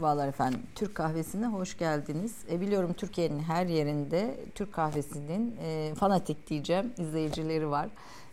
Merhabalar efendim. Türk kahvesine hoş geldiniz. E, biliyorum Türkiye'nin her yerinde Türk kahvesinin e, fanatik diyeceğim izleyicileri var.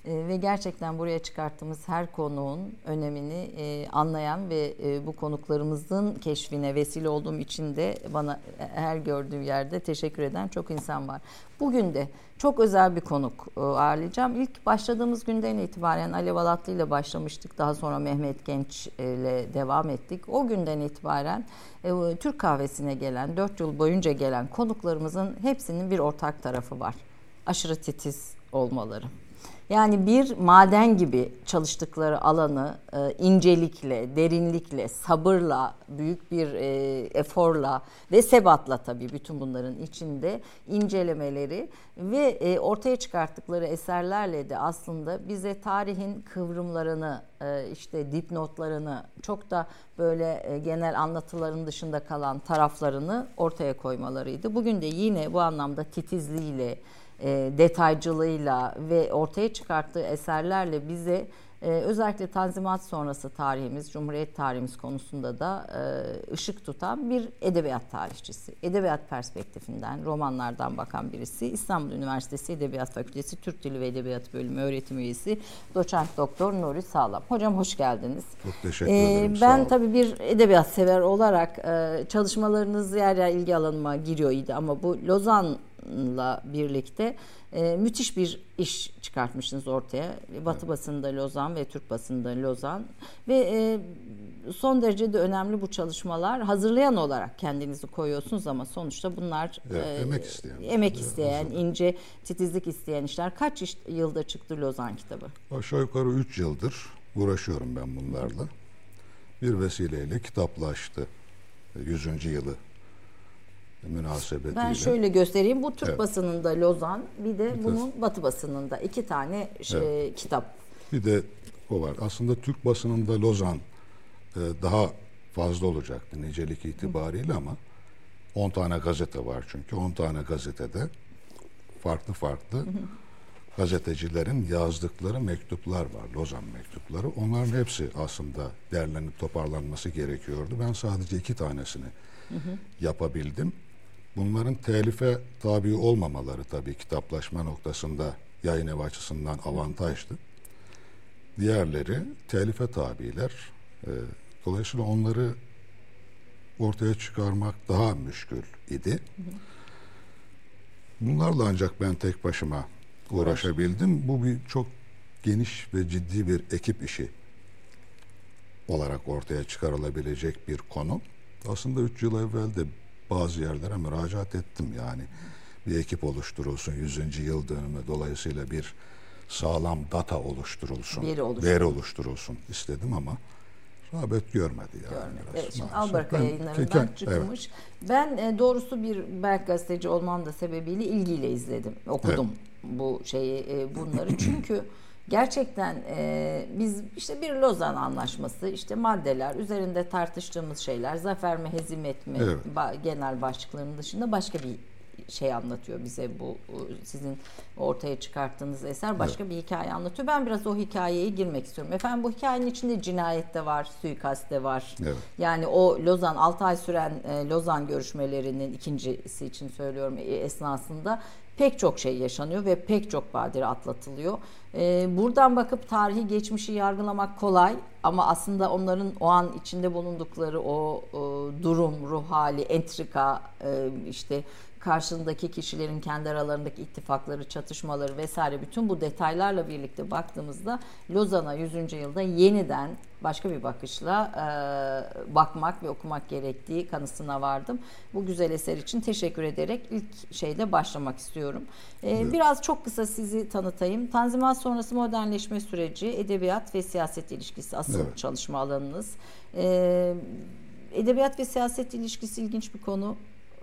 E, ve gerçekten buraya çıkarttığımız her konuğun önemini e, anlayan ve e, bu konuklarımızın keşfine vesile olduğum için de bana her gördüğüm yerde teşekkür eden çok insan var. Bugün de çok özel bir konuk e, ağırlayacağım. İlk başladığımız günden itibaren Alev Alatlı ile başlamıştık. Daha sonra Mehmet Genç ile devam ettik. O günden itibaren e, Türk kahvesine gelen, 4 yıl boyunca gelen konuklarımızın hepsinin bir ortak tarafı var. Aşırı titiz olmaları. Yani bir maden gibi çalıştıkları alanı e, incelikle, derinlikle, sabırla, büyük bir e, eforla ve sebatla tabii bütün bunların içinde incelemeleri ve e, ortaya çıkarttıkları eserlerle de aslında bize tarihin kıvrımlarını, e, işte dipnotlarını, çok da böyle e, genel anlatıların dışında kalan taraflarını ortaya koymalarıydı. Bugün de yine bu anlamda titizliğiyle, e, detaycılığıyla ve ortaya çıkarttığı eserlerle bize e, özellikle Tanzimat sonrası tarihimiz, Cumhuriyet tarihimiz konusunda da e, ışık tutan bir edebiyat tarihçisi. Edebiyat perspektifinden, romanlardan bakan birisi. İstanbul Üniversitesi Edebiyat Fakültesi Türk Dili ve Edebiyat Bölümü öğretim üyesi Doçent Doktor Nuri Sağlam. Hocam hoş geldiniz. Çok teşekkür ederim. Ee, ben tabii bir edebiyat sever olarak e, çalışmalarınız yer yer ilgi alanıma giriyor idi ama bu Lozan la birlikte e, müthiş bir iş çıkartmışsınız ortaya. Batı evet. basında Lozan ve Türk basında Lozan ve e, son derece de önemli bu çalışmalar. Hazırlayan olarak kendinizi koyuyorsunuz ama sonuçta bunlar evet, e, emek isteyen, emek isteyen, ince titizlik isteyen işler. Kaç iş, yılda çıktı Lozan kitabı? Aşağı yukarı 3 yıldır uğraşıyorum ben bunlarla. Bir vesileyle kitaplaştı. 100. yılı münasebetiyle. Ben şöyle göstereyim. Bu Türk evet. basınında Lozan, bir de bunun Batı basınında iki tane şey, evet. kitap. Bir de o var. Aslında Türk basınında Lozan e, daha fazla olacaktı nicelik itibariyle ama 10 tane gazete var çünkü 10 tane gazetede farklı farklı gazetecilerin yazdıkları mektuplar var. Lozan mektupları. Onların hepsi aslında derlenip toparlanması gerekiyordu. Ben sadece iki tanesini yapabildim. Bunların telife tabi olmamaları tabii kitaplaşma noktasında yayın evi açısından avantajlı. Diğerleri telife tabiler. E, dolayısıyla onları ortaya çıkarmak daha müşkül idi. Bunlarla ancak ben tek başıma uğraşabildim. Bu bir çok geniş ve ciddi bir ekip işi olarak ortaya çıkarılabilecek bir konu. Aslında üç yıl evvel de bazı yerlere müracaat ettim yani. Bir ekip oluşturulsun 100. yıl dönümü dolayısıyla bir sağlam data oluşturulsun. Veri oluşturulsun. Veri oluşturulsun istedim ama rağbet görmedi yani. Görmedi. Biraz. Evet, şimdi Albarka yayınlarından çıkmış. Evet. Ben e, doğrusu bir belki gazeteci olmam da sebebiyle ilgiyle izledim, okudum evet. bu şeyi e, bunları. Çünkü gerçekten e, biz işte bir Lozan Anlaşması, işte maddeler, üzerinde tartıştığımız şeyler, zafer mi, hezimet mi evet. ba, genel başlıklarının dışında başka bir şey anlatıyor bize bu sizin ortaya çıkarttığınız eser başka evet. bir hikaye anlatıyor. Ben biraz o hikayeye girmek istiyorum. Efendim bu hikayenin içinde cinayet de var, suikast de var. Evet. Yani o Lozan 6 ay süren e, Lozan görüşmelerinin ikincisi için söylüyorum e, esnasında pek çok şey yaşanıyor ve pek çok badire atlatılıyor. Ee, buradan bakıp tarihi geçmişi yargılamak kolay ama aslında onların o an içinde bulundukları o, o durum, ruh hali, entrika, e, işte karşındaki kişilerin kendi aralarındaki ittifakları, çatışmaları vesaire bütün bu detaylarla birlikte baktığımızda Lozan'a 100. yılda yeniden başka bir bakışla e, bakmak ve okumak gerektiği kanısına vardım. Bu güzel eser için teşekkür ederek ilk şeyde başlamak istiyorum. E, evet. Biraz çok kısa sizi tanıtayım. Tanzimat sonrası modernleşme süreci, edebiyat ve siyaset ilişkisi asıl evet. çalışma alanınız. E, edebiyat ve siyaset ilişkisi ilginç bir konu.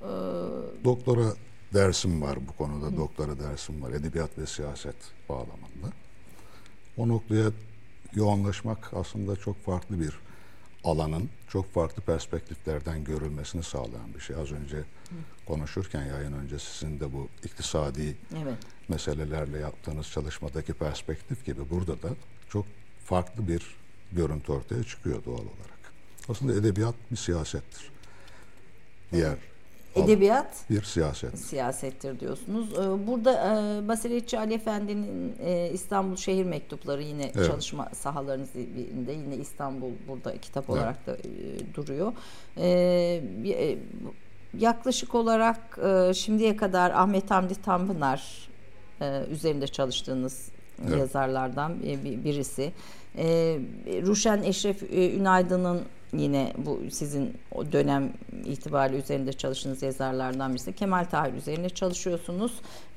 Ee, doktora dersim var bu konuda. Hı. Doktora dersim var. Edebiyat ve siyaset bağlamında. O noktaya yoğunlaşmak aslında çok farklı bir alanın çok farklı perspektiflerden görülmesini sağlayan bir şey. Az önce Hı. konuşurken yayın önce sizin de bu iktisadi evet. meselelerle yaptığınız çalışmadaki perspektif gibi burada da çok farklı bir görüntü ortaya çıkıyor doğal olarak. Aslında edebiyat bir siyasettir. diğer Edebiyat bir siyaset. siyasettir diyorsunuz. Ee, Burada e, Basiretçi Ali Efendi'nin e, İstanbul Şehir Mektupları yine Evet. çalışma sahalarınız birinde yine İstanbul burada kitap olarak da e, duruyor. Ee, Yaklaşık olarak şimdiye kadar Ahmet Hamdi Tanpınar üzerinde çalıştığınız Evet. yazarlardan bir- bir- birisi. E, Ruşen Eşref Ünaydın'ın yine bu sizin o dönem itibariyle üzerinde çalıştığınız yazarlardan birisi. Kemal Tahir üzerine çalışıyorsunuz.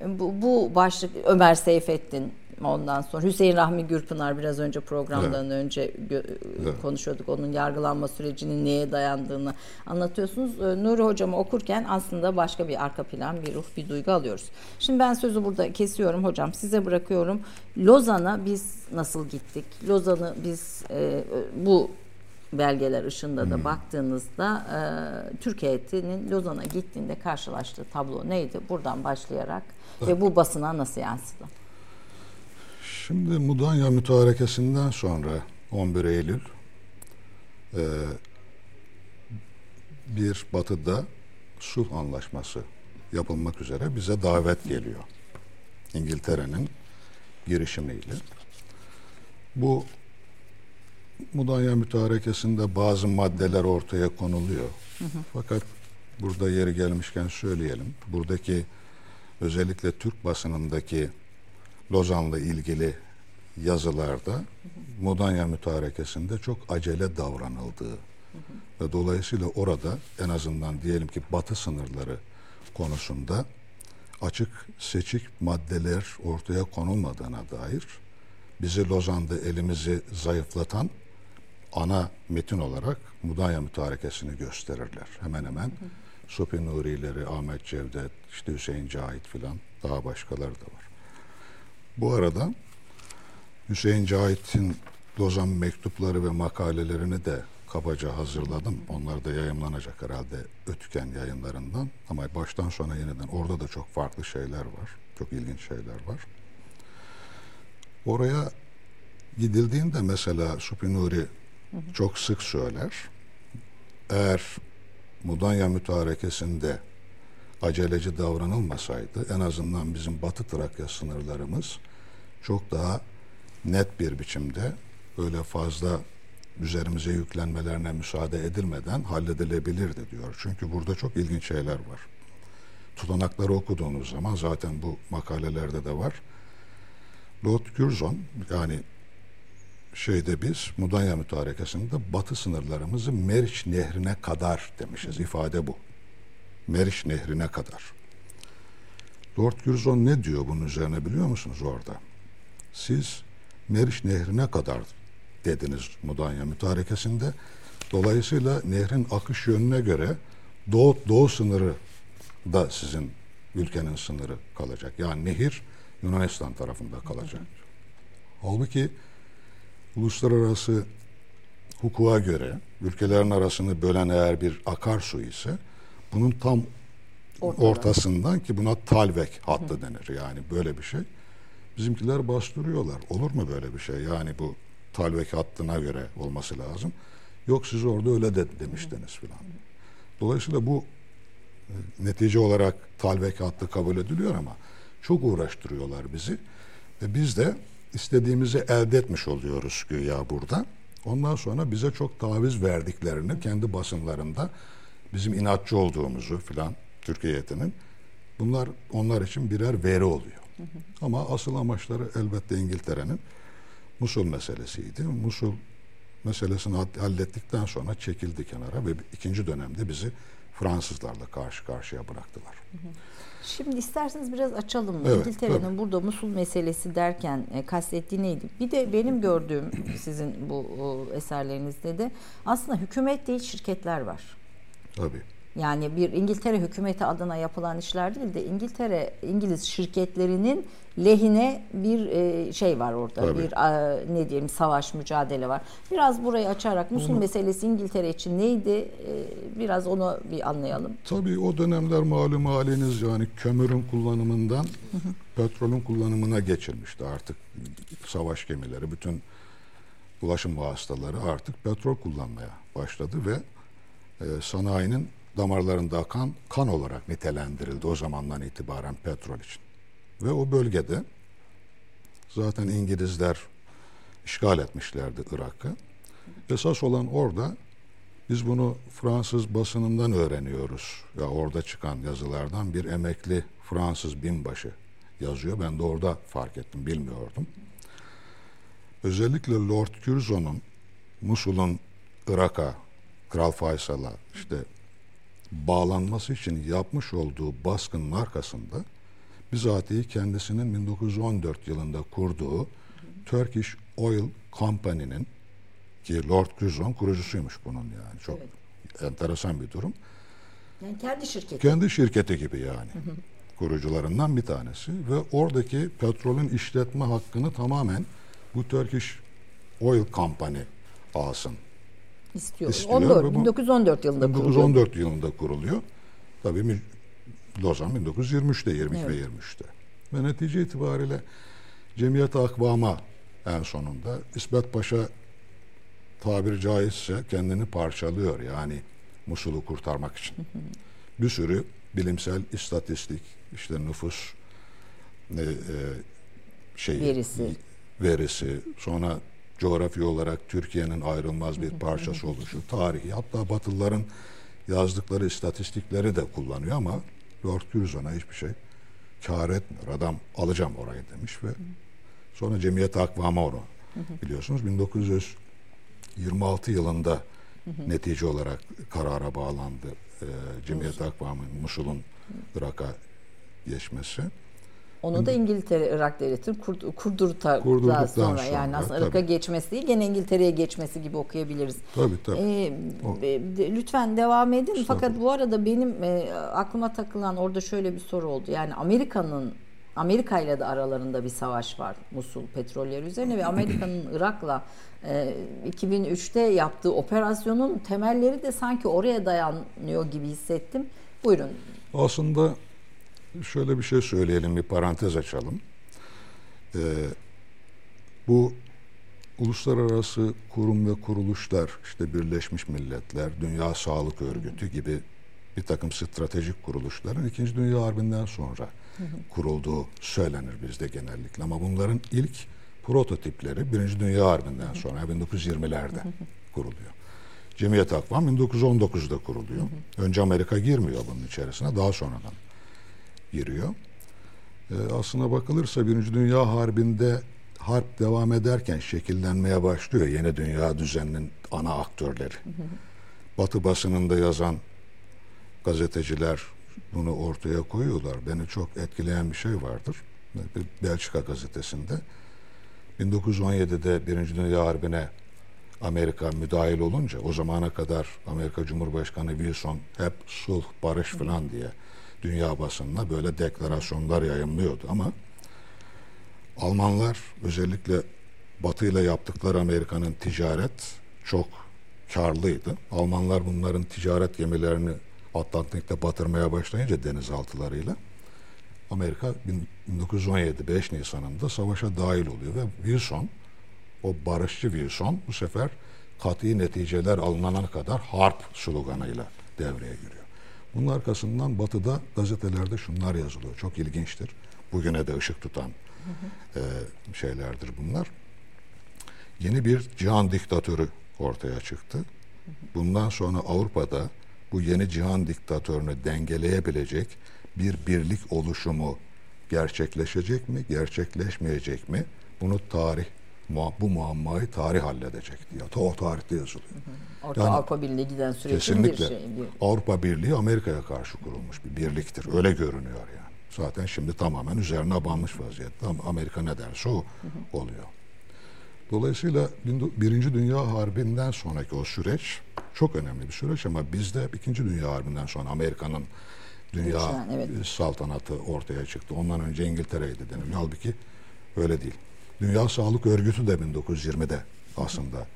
Bu, bu başlık Ömer Seyfettin ondan sonra Hüseyin Rahmi Gürpınar biraz önce programdan önce gö- Evet. konuşuyorduk. Onun yargılanma sürecinin neye dayandığını anlatıyorsunuz. Ee, Nuri hocamı okurken aslında başka bir arka plan, bir ruh, bir duygu alıyoruz. Şimdi ben sözü burada kesiyorum hocam. Size bırakıyorum. Lozan'a biz nasıl gittik? Lozan'ı biz e, bu belgeler ışığında da baktığınızda e, Türk heyetinin Lozan'a gittiğinde karşılaştığı tablo neydi? Buradan başlayarak ve bu basına nasıl yansıdı? Şimdi Mudanya mütarekesinden sonra 11 Eylül e, bir batıda sulh anlaşması yapılmak üzere bize davet geliyor. İngiltere'nin girişimiyle. Bu Mudanya mütarekesinde bazı maddeler ortaya konuluyor. Fakat burada yeri gelmişken söyleyelim. Buradaki özellikle Türk basınındaki Lozan'la ilgili yazılarda Mudanya mütarekesinde çok acele davranıldığı ve dolayısıyla orada en azından diyelim ki batı sınırları konusunda açık seçik maddeler ortaya konulmadığına dair bizi Lozan'da elimizi zayıflatan ana metin olarak Mudanya mütarekesini gösterirler. Hemen hemen Supi Nuri'leri, Ahmet Cevdet, işte Hüseyin Cahit filan daha başkaları da var. Bu arada Hüseyin Cahit'in Lozan mektupları ve makalelerini de kabaca hazırladım. Onlar da yayımlanacak herhalde Ötüken yayınlarından. Ama baştan sona yeniden orada da çok farklı şeyler var. Çok ilginç şeyler var. Oraya gidildiğinde mesela Supinuri çok sık söyler. Eğer Mudanya mütarekesinde aceleci davranılmasaydı en azından bizim Batı Trakya sınırlarımız çok daha net bir biçimde öyle fazla üzerimize yüklenmelerine müsaade edilmeden halledilebilirdi diyor. Çünkü burada çok ilginç şeyler var. Tutanakları okuduğunuz zaman zaten bu makalelerde de var. Lord Curzon yani şeyde biz Mudanya mütarekesinde batı sınırlarımızı Meriç Nehri'ne kadar demişiz. İfade bu. Meriç Nehri'ne kadar. Lord Curzon ne diyor bunun üzerine biliyor musunuz orada? Siz Meriç Nehri'ne kadar dediniz Mudanya mütarekesinde. Dolayısıyla nehrin akış yönüne göre doğu, doğu sınırı da sizin ülkenin sınırı kalacak. Yani nehir Yunanistan tarafında kalacak. Halbuki uluslararası hukuka göre ülkelerin arasını bölen eğer bir akarsu ise bunun tam Ortada. ortasından ki buna talvek hattı denir. Yani böyle bir şey. Bizimkiler bastırıyorlar. Olur mu böyle bir şey? Yani bu talvek hattına göre olması lazım. Yok siz orada öyle de, demiştiniz filan. Dolayısıyla bu e, netice olarak talvek hattı kabul ediliyor ama çok uğraştırıyorlar bizi. Ve biz de istediğimizi elde etmiş oluyoruz güya burada. Ondan sonra bize çok taviz verdiklerini kendi basınlarında bizim inatçı olduğumuzu filan Türkiye heyetinin bunlar onlar için birer veri oluyor. Ama asıl amaçları elbette İngiltere'nin Musul meselesiydi. Musul meselesini ha- hallettikten sonra çekildi kenara ve ikinci dönemde bizi Fransızlarla karşı karşıya bıraktılar. Şimdi isterseniz biraz açalım? Evet, İngiltere'nin tabii. burada Musul meselesi derken e, kastettiği neydi? Bir de benim gördüğüm sizin bu o, eserlerinizde de aslında hükümet değil şirketler var. Tabii. Yani bir İngiltere hükümeti adına yapılan işler değil de İngiltere İngiliz şirketlerinin lehine bir e, şey var orada. Tabii. Bir ne diyelim savaş mücadele var. Biraz burayı açarak Musul meselesi İngiltere için neydi? E, biraz onu bir anlayalım. Tabii o dönemler malum haliniz yani kömürün kullanımından petrolün kullanımına geçilmişti artık savaş gemileri bütün ulaşım vasıtaları artık petrol kullanmaya başladı ve e, sanayinin damarlarında akan kan olarak nitelendirildi o zamandan itibaren petrol için. Ve o bölgede zaten İngilizler işgal etmişlerdi Irak'ı. Esas olan orada biz bunu Fransız basınından öğreniyoruz. Ya orada çıkan yazılardan bir emekli Fransız binbaşı yazıyor. Ben de orada fark ettim, bilmiyordum. Özellikle Lord Curzon'un Musul'un Irak'a, Kral Faysal'a işte bağlanması için yapmış olduğu baskının arkasında bizatihi kendisinin 1914 yılında kurduğu Turkish Oil Company'nin ki Lord Curzon kurucusuymuş bunun yani. Çok evet. enteresan bir durum. Yani kendi şirketi. Kendi şirketi gibi yani. Hı hı. Kurucularından bir tanesi ve oradaki petrolün işletme hakkını tamamen bu Turkish Oil Company alsın. İstiyor. İstiyor. 14, 1914 yılında 1914 kuruluyor. yılında kuruluyor. Tabii Lozan 1923'te, 22 evet. ve 23'te. Ve netice itibariyle Cemiyet Akvam'a en sonunda İsmet Paşa tabiri caizse kendini parçalıyor yani Musul'u kurtarmak için. Bir sürü bilimsel istatistik, işte nüfus e, e, şey verisi. verisi, sonra coğrafi olarak Türkiye'nin ayrılmaz bir parçası oluşu, tarihi, hatta Batılıların yazdıkları istatistikleri de kullanıyor ama Lord Curzon'a hiçbir şey kar etmiyor. Adam alacağım orayı demiş ve sonra Cemiyet Akvam'a onu biliyorsunuz. 1926 yılında netice olarak karara bağlandı. E, Cemiyet Akvam'ın Musul'un Irak'a geçmesi. Onu da İngiltere Irak devletini kur, kurdurduktan sonra, sonra yani aslında Irak'a geçmesi değil gene İngiltere'ye geçmesi gibi okuyabiliriz. Tabii tabii. Ee, lütfen devam edin. Fakat bu arada benim e, aklıma takılan orada şöyle bir soru oldu. Yani Amerika'nın Amerika ile de aralarında bir savaş var Musul petrolleri üzerine ve Amerika'nın Irak'la e, 2003'te yaptığı operasyonun temelleri de sanki oraya dayanıyor gibi hissettim. Buyurun. Aslında şöyle bir şey söyleyelim, bir parantez açalım. Ee, bu uluslararası kurum ve kuruluşlar, işte Birleşmiş Milletler, Dünya Sağlık Örgütü gibi bir takım stratejik kuruluşların İkinci Dünya Harbi'nden sonra kurulduğu söylenir bizde genellikle. Ama bunların ilk prototipleri Birinci Dünya Harbi'nden sonra 1920'lerde kuruluyor. Cemiyet Akvam 1919'da kuruluyor. Önce Amerika girmiyor bunun içerisine, daha sonradan giriyor. E, aslına bakılırsa Birinci Dünya Harbi'nde harp devam ederken şekillenmeye başlıyor yeni dünya düzeninin ana aktörleri. Hı hı. Batı basınında yazan gazeteciler bunu ortaya koyuyorlar. Beni çok etkileyen bir şey vardır. Bir Belçika gazetesinde 1917'de Birinci Dünya Harbi'ne Amerika müdahil olunca o zamana kadar Amerika Cumhurbaşkanı Wilson hep sulh, barış falan diye dünya basınına böyle deklarasyonlar yayınlıyordu ama Almanlar özellikle Batı ile yaptıkları Amerika'nın ticaret çok karlıydı. Almanlar bunların ticaret gemilerini Atlantik'te batırmaya başlayınca denizaltılarıyla Amerika 1917 5 Nisan'ında savaşa dahil oluyor ve Wilson o barışçı Wilson bu sefer kat'i neticeler alınana kadar harp sloganıyla devreye giriyor. Bunun arkasından batıda gazetelerde şunlar yazılıyor. Çok ilginçtir. Bugüne de ışık tutan E, şeylerdir bunlar. Yeni bir cihan diktatörü ortaya çıktı. Bundan sonra Avrupa'da bu yeni cihan diktatörünü dengeleyebilecek bir birlik oluşumu gerçekleşecek mi, gerçekleşmeyecek mi? Bunu tarih bu muammayı tarih halledecek diye. Ta o tarihte yazılıyor. Orta yani, Avrupa Birliği giden sürecin bir şey. Bir... Avrupa Birliği Amerika'ya karşı kurulmuş bir birliktir. Öyle görünüyor yani. Zaten şimdi tamamen üzerine abanmış vaziyette. Amerika ne derse o oluyor. Dolayısıyla Birinci Dünya Harbi'nden sonraki o süreç çok önemli bir süreç ama bizde İkinci Dünya Harbi'nden sonra Amerika'nın dünya Lütfen, evet. saltanatı ortaya çıktı. Ondan önce İngiltere'ydi deniliyor. Halbuki öyle değil. Dünya Sağlık Örgütü de 1920'de aslında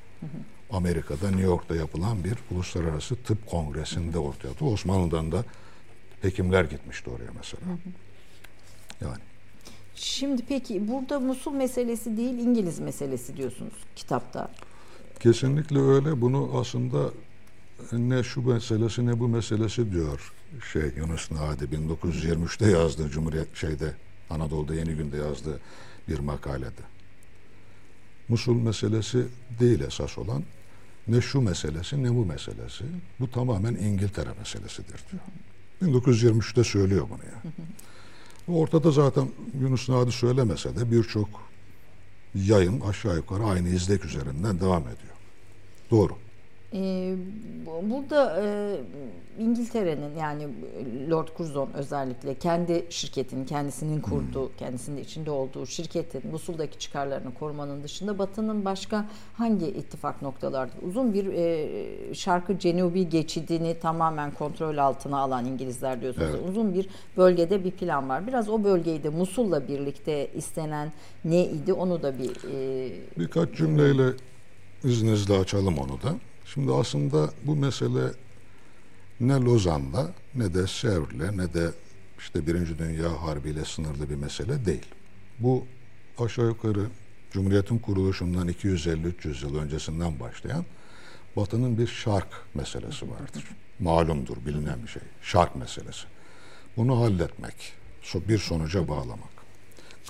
Amerika'da New York'ta yapılan bir uluslararası tıp kongresinde ortaya attı. Osmanlı'dan da hekimler gitmişti oraya mesela. Yani. Şimdi peki burada Musul meselesi değil İngiliz meselesi diyorsunuz kitapta. Kesinlikle öyle. Bunu aslında ne şu meselesi ne bu meselesi diyor şey Yunus Nadi 1923'te yazdığı Cumhuriyet şeyde Anadolu'da Yeni Gün'de yazdığı bir makalede. Musul meselesi değil esas olan ne şu meselesi ne bu meselesi. Bu tamamen İngiltere meselesidir diyor. 1923'te söylüyor bunu ya. Ortada zaten Yunus Nadi söylemese de birçok yayın aşağı yukarı aynı izlek üzerinden devam ediyor. Doğru. Ee, burada e, İngiltere'nin yani Lord Curzon özellikle kendi şirketinin kendisinin kurduğu, hmm. kendisinin içinde olduğu şirketin Musul'daki çıkarlarını korumanın dışında Batı'nın başka hangi ittifak noktalardır? Uzun bir e, şarkı Cenubi geçidini tamamen kontrol altına alan İngilizler diyorsunuz. Evet. Uzun bir bölgede bir plan var. Biraz o bölgeyi de Musul'la birlikte istenen ne idi onu da bir e, birkaç cümleyle izninizle açalım onu da. Şimdi aslında bu mesele ne Lozan'la ne de Sevr'le ne de işte Birinci Dünya Harbi ile sınırlı bir mesele değil. Bu aşağı yukarı Cumhuriyet'in kuruluşundan 250-300 yıl öncesinden başlayan Batı'nın bir şark meselesi vardır. Malumdur, bilinen bir şey. Şark meselesi. Bunu halletmek, bir sonuca bağlamak.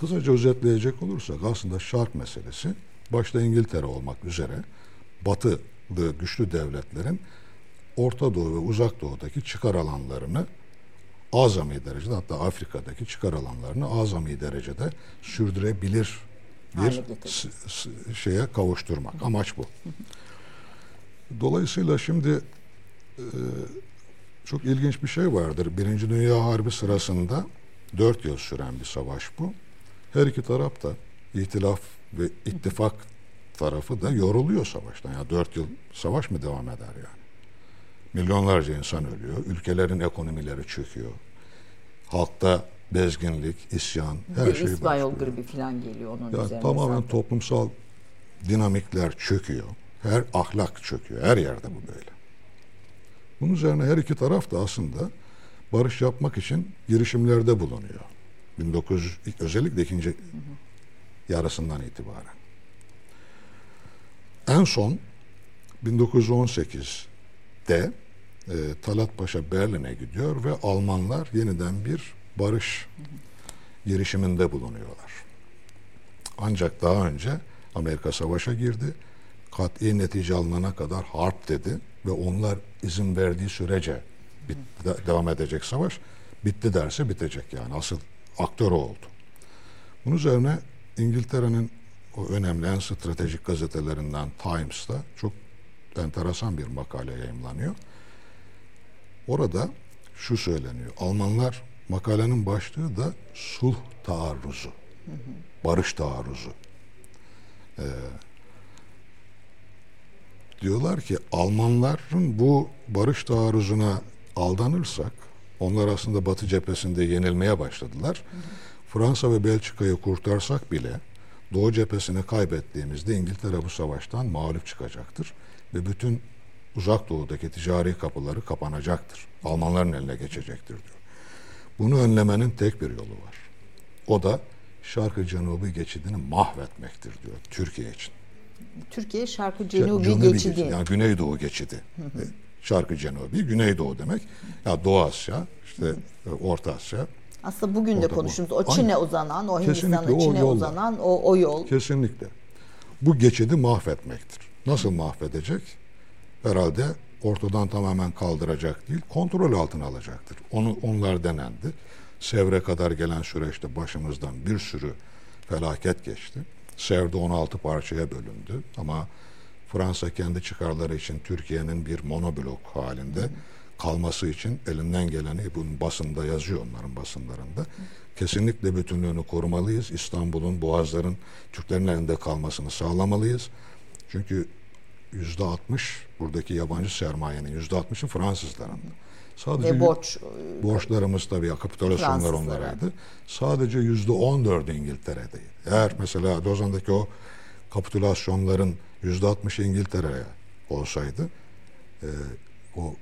Kısaca özetleyecek olursak aslında şark meselesi başta İngiltere olmak üzere Batı güçlü devletlerin Orta Doğu ve Uzak Doğu'daki çıkar alanlarını azami derecede hatta Afrika'daki çıkar alanlarını azami derecede sürdürebilir bir şeye kavuşturmak. Amaç bu. Dolayısıyla şimdi e, çok ilginç bir şey vardır. Birinci Dünya Harbi sırasında dört yıl süren bir savaş bu. Her iki taraf da ihtilaf ve ittifak tarafı da yoruluyor savaştan. Ya dört yıl savaş mı devam eder yani? Milyonlarca insan ölüyor. Ülkelerin ekonomileri çöküyor. Halkta bezginlik, isyan, her bir şey İspanyol gribi falan geliyor onun ya üzerine. Tamamen zaten. toplumsal dinamikler çöküyor. Her ahlak çöküyor. Her yerde bu böyle. Bunun üzerine her iki taraf da aslında barış yapmak için girişimlerde bulunuyor. 1900 özellikle ikinci yarısından itibaren. En son 1918'de e, Talat Paşa Berlin'e gidiyor ve Almanlar yeniden bir barış girişiminde bulunuyorlar. Ancak daha önce Amerika savaşa girdi. Kat'i netice alınana kadar harp dedi ve onlar izin verdiği sürece bit, de, devam edecek savaş. Bitti derse bitecek yani. Asıl aktör oldu. Bunun üzerine İngiltere'nin o önemli en stratejik gazetelerinden Times'ta çok enteresan bir makale yayımlanıyor. Orada şu söyleniyor. Almanlar makalenin başlığı da sulh taarruzu. Barış taarruzu. Ee, diyorlar ki Almanların bu barış taarruzuna aldanırsak onlar aslında Batı cephesinde yenilmeye başladılar. Fransa ve Belçika'yı kurtarsak bile Doğu cephesini kaybettiğimizde İngiltere bu savaştan mağlup çıkacaktır ve bütün uzak doğudaki ticari kapıları kapanacaktır. Almanların eline geçecektir diyor. Bunu önlemenin tek bir yolu var. O da Şarkı Cenubi geçidini mahvetmektir diyor Türkiye için. Türkiye Şarkı Cenubi, Cenubi geçidi. geçidi. Yani Güneydoğu geçidi. Hı. Şarkı Cenubi, Güneydoğu demek. Ya Doğu Asya, işte Orta Asya, aslında bugün de konuştuğumuz o Çin'e uzanan, o Hindistan'a Çin'e uzanan o, o yol. Kesinlikle. Bu geçidi mahvetmektir. Nasıl mahvedecek? Herhalde ortadan tamamen kaldıracak değil, kontrol altına alacaktır. Onu onlar denendi. Sevre kadar gelen süreçte başımızdan bir sürü felaket geçti. Sevde 16 parçaya bölündü ama Fransa kendi çıkarları için Türkiye'nin bir monoblok halinde kalması için elinden geleni bunun basında yazıyor onların basınlarında. Kesinlikle bütünlüğünü korumalıyız. İstanbul'un, Boğazların Türklerin elinde kalmasını sağlamalıyız. Çünkü yüzde altmış buradaki yabancı sermayenin yüzde altmışı Fransızların. Sadece Ve borç borçlarımız tabii kapitülasyonlar onlaraydı. Sadece yüzde on dördü İngiltere'deydi. Eğer mesela Lozan'daki o kapitülasyonların yüzde altmışı İngiltere'ye olsaydı e, o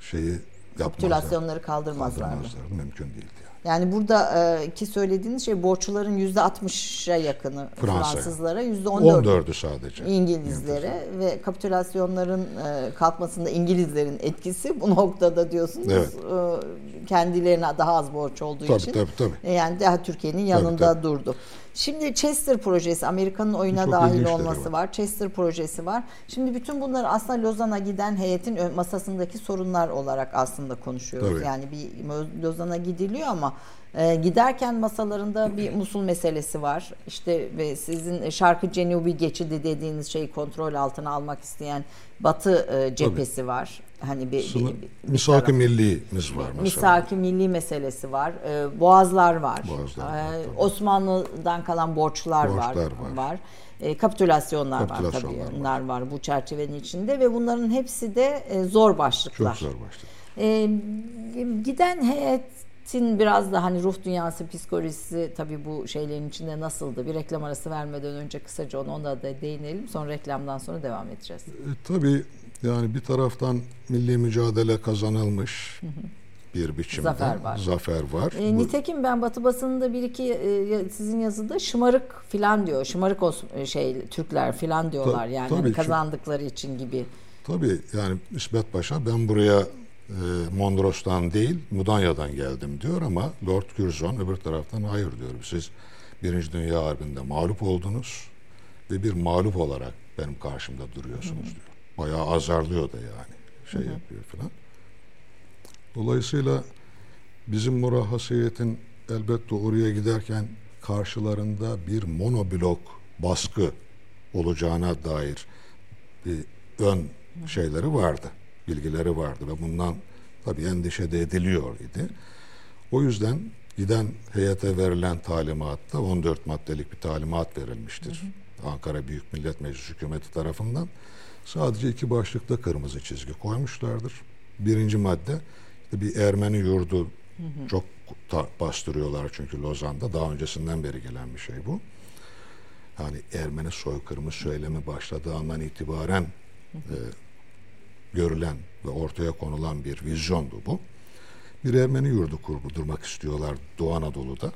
şeyi kapitülasyonları kaldırmazlardı. kaldırmazlardı. Mümkün değildi yani. Yani buradaki söylediğiniz şey borçluların yüzde 60'a yakını Fransa. Fransızlara, yüzde 14'ü sadece. İngilizlere ve kapitülasyonların e, kalkmasında İngilizlerin etkisi bu noktada diyorsunuz Evet. e, kendilerine daha az borç olduğu Tabii, için tabii, tabii. e, yani daha Türkiye'nin yanında tabii. durdu. Şimdi Chester projesi Amerika'nın oyuna Çok dahil olması var. var. Chester projesi var. Şimdi bütün bunlar aslında Lozan'a giden heyetin masasındaki sorunlar olarak aslında konuşuyoruz. Tabii. Yani bir Lozan'a gidiliyor ama e, giderken masalarında bir Musul meselesi var. İşte ve sizin şarkı Cenubi geçidi dediğiniz şeyi kontrol altına almak isteyen Batı e, cephesi var. Hani bir, Sınır, bir, bir misak-ı taraf. millimiz var mesela. Misaki milli meselesi var. Ee, boğazlar var. Boğazlar var, Ee, tabii. Osmanlı'dan kalan borçlar, var. Borçlar var. Ee, kapitülasyonlar, var Kapitülasyonlar tabii. var. Bunlar var bu çerçevenin içinde ve bunların hepsi de e, zor başlıklar. Çok zor başladı. Ee, giden heyetin biraz da hani ruh dünyası psikolojisi tabii bu şeylerin içinde nasıldı? Bir reklam arası vermeden önce kısaca onu ona da değinelim. Sonra reklamdan sonra devam edeceğiz. E, tabii yani bir taraftan milli mücadele kazanılmış bir biçimde. Zafer var. Zafer var. E, nitekim ben Batı basınında bir iki e, sizin yazıda şımarık filan diyor. Şımarık Os- şey Türkler filan diyorlar Ta- yani tabii hani ki. kazandıkları için gibi. Tabii yani İsmet Paşa ben buraya e, Mondros'tan değil Mudanya'dan geldim diyor ama Lord Curzon öbür taraftan hayır diyor. Siz Birinci Dünya Harbi'nde mağlup oldunuz ve bir mağlup olarak benim karşımda duruyorsunuz diyor. Bayağı azarlıyor da yani şey yapıyor falan. Dolayısıyla bizim murahhasiyetin elbette oraya giderken karşılarında bir monoblok baskı olacağına dair bir ön şeyleri vardı, bilgileri vardı ve bundan tabii endişe de ediliyor idi. O yüzden giden heyete verilen talimatta 14 maddelik bir talimat verilmiştir. Ankara Büyük Millet Meclisi hükümeti tarafından. Sadece iki başlıkta kırmızı çizgi koymuşlardır. Birinci madde bir Ermeni yurdu çok ta- bastırıyorlar çünkü Lozan'da daha öncesinden beri gelen bir şey bu. Yani Ermeni soykırımı söylemi başladığı andan itibaren e, görülen ve ortaya konulan bir vizyondu bu. Bir Ermeni yurdu kurdurmak istiyorlar Doğu Anadolu'da.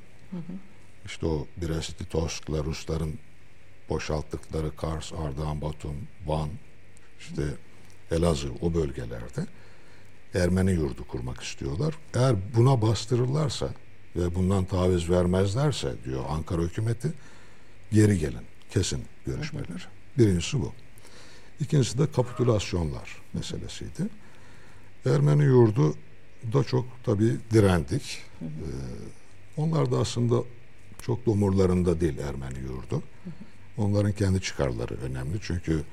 İşte o Brest, Tosk'la Rusların boşalttıkları Kars, Ardahan, Batum, Van, işte Elazığ o bölgelerde Ermeni yurdu kurmak istiyorlar. Eğer buna bastırırlarsa ve bundan taviz vermezlerse diyor Ankara hükümeti geri gelin. Kesin görüşmeleri. Birincisi bu. İkincisi de kapitülasyonlar meselesiydi. Ermeni yurdu da çok tabii direndik. Ee, onlar da aslında çok da umurlarında değil Ermeni yurdu. Onların kendi çıkarları önemli. Çünkü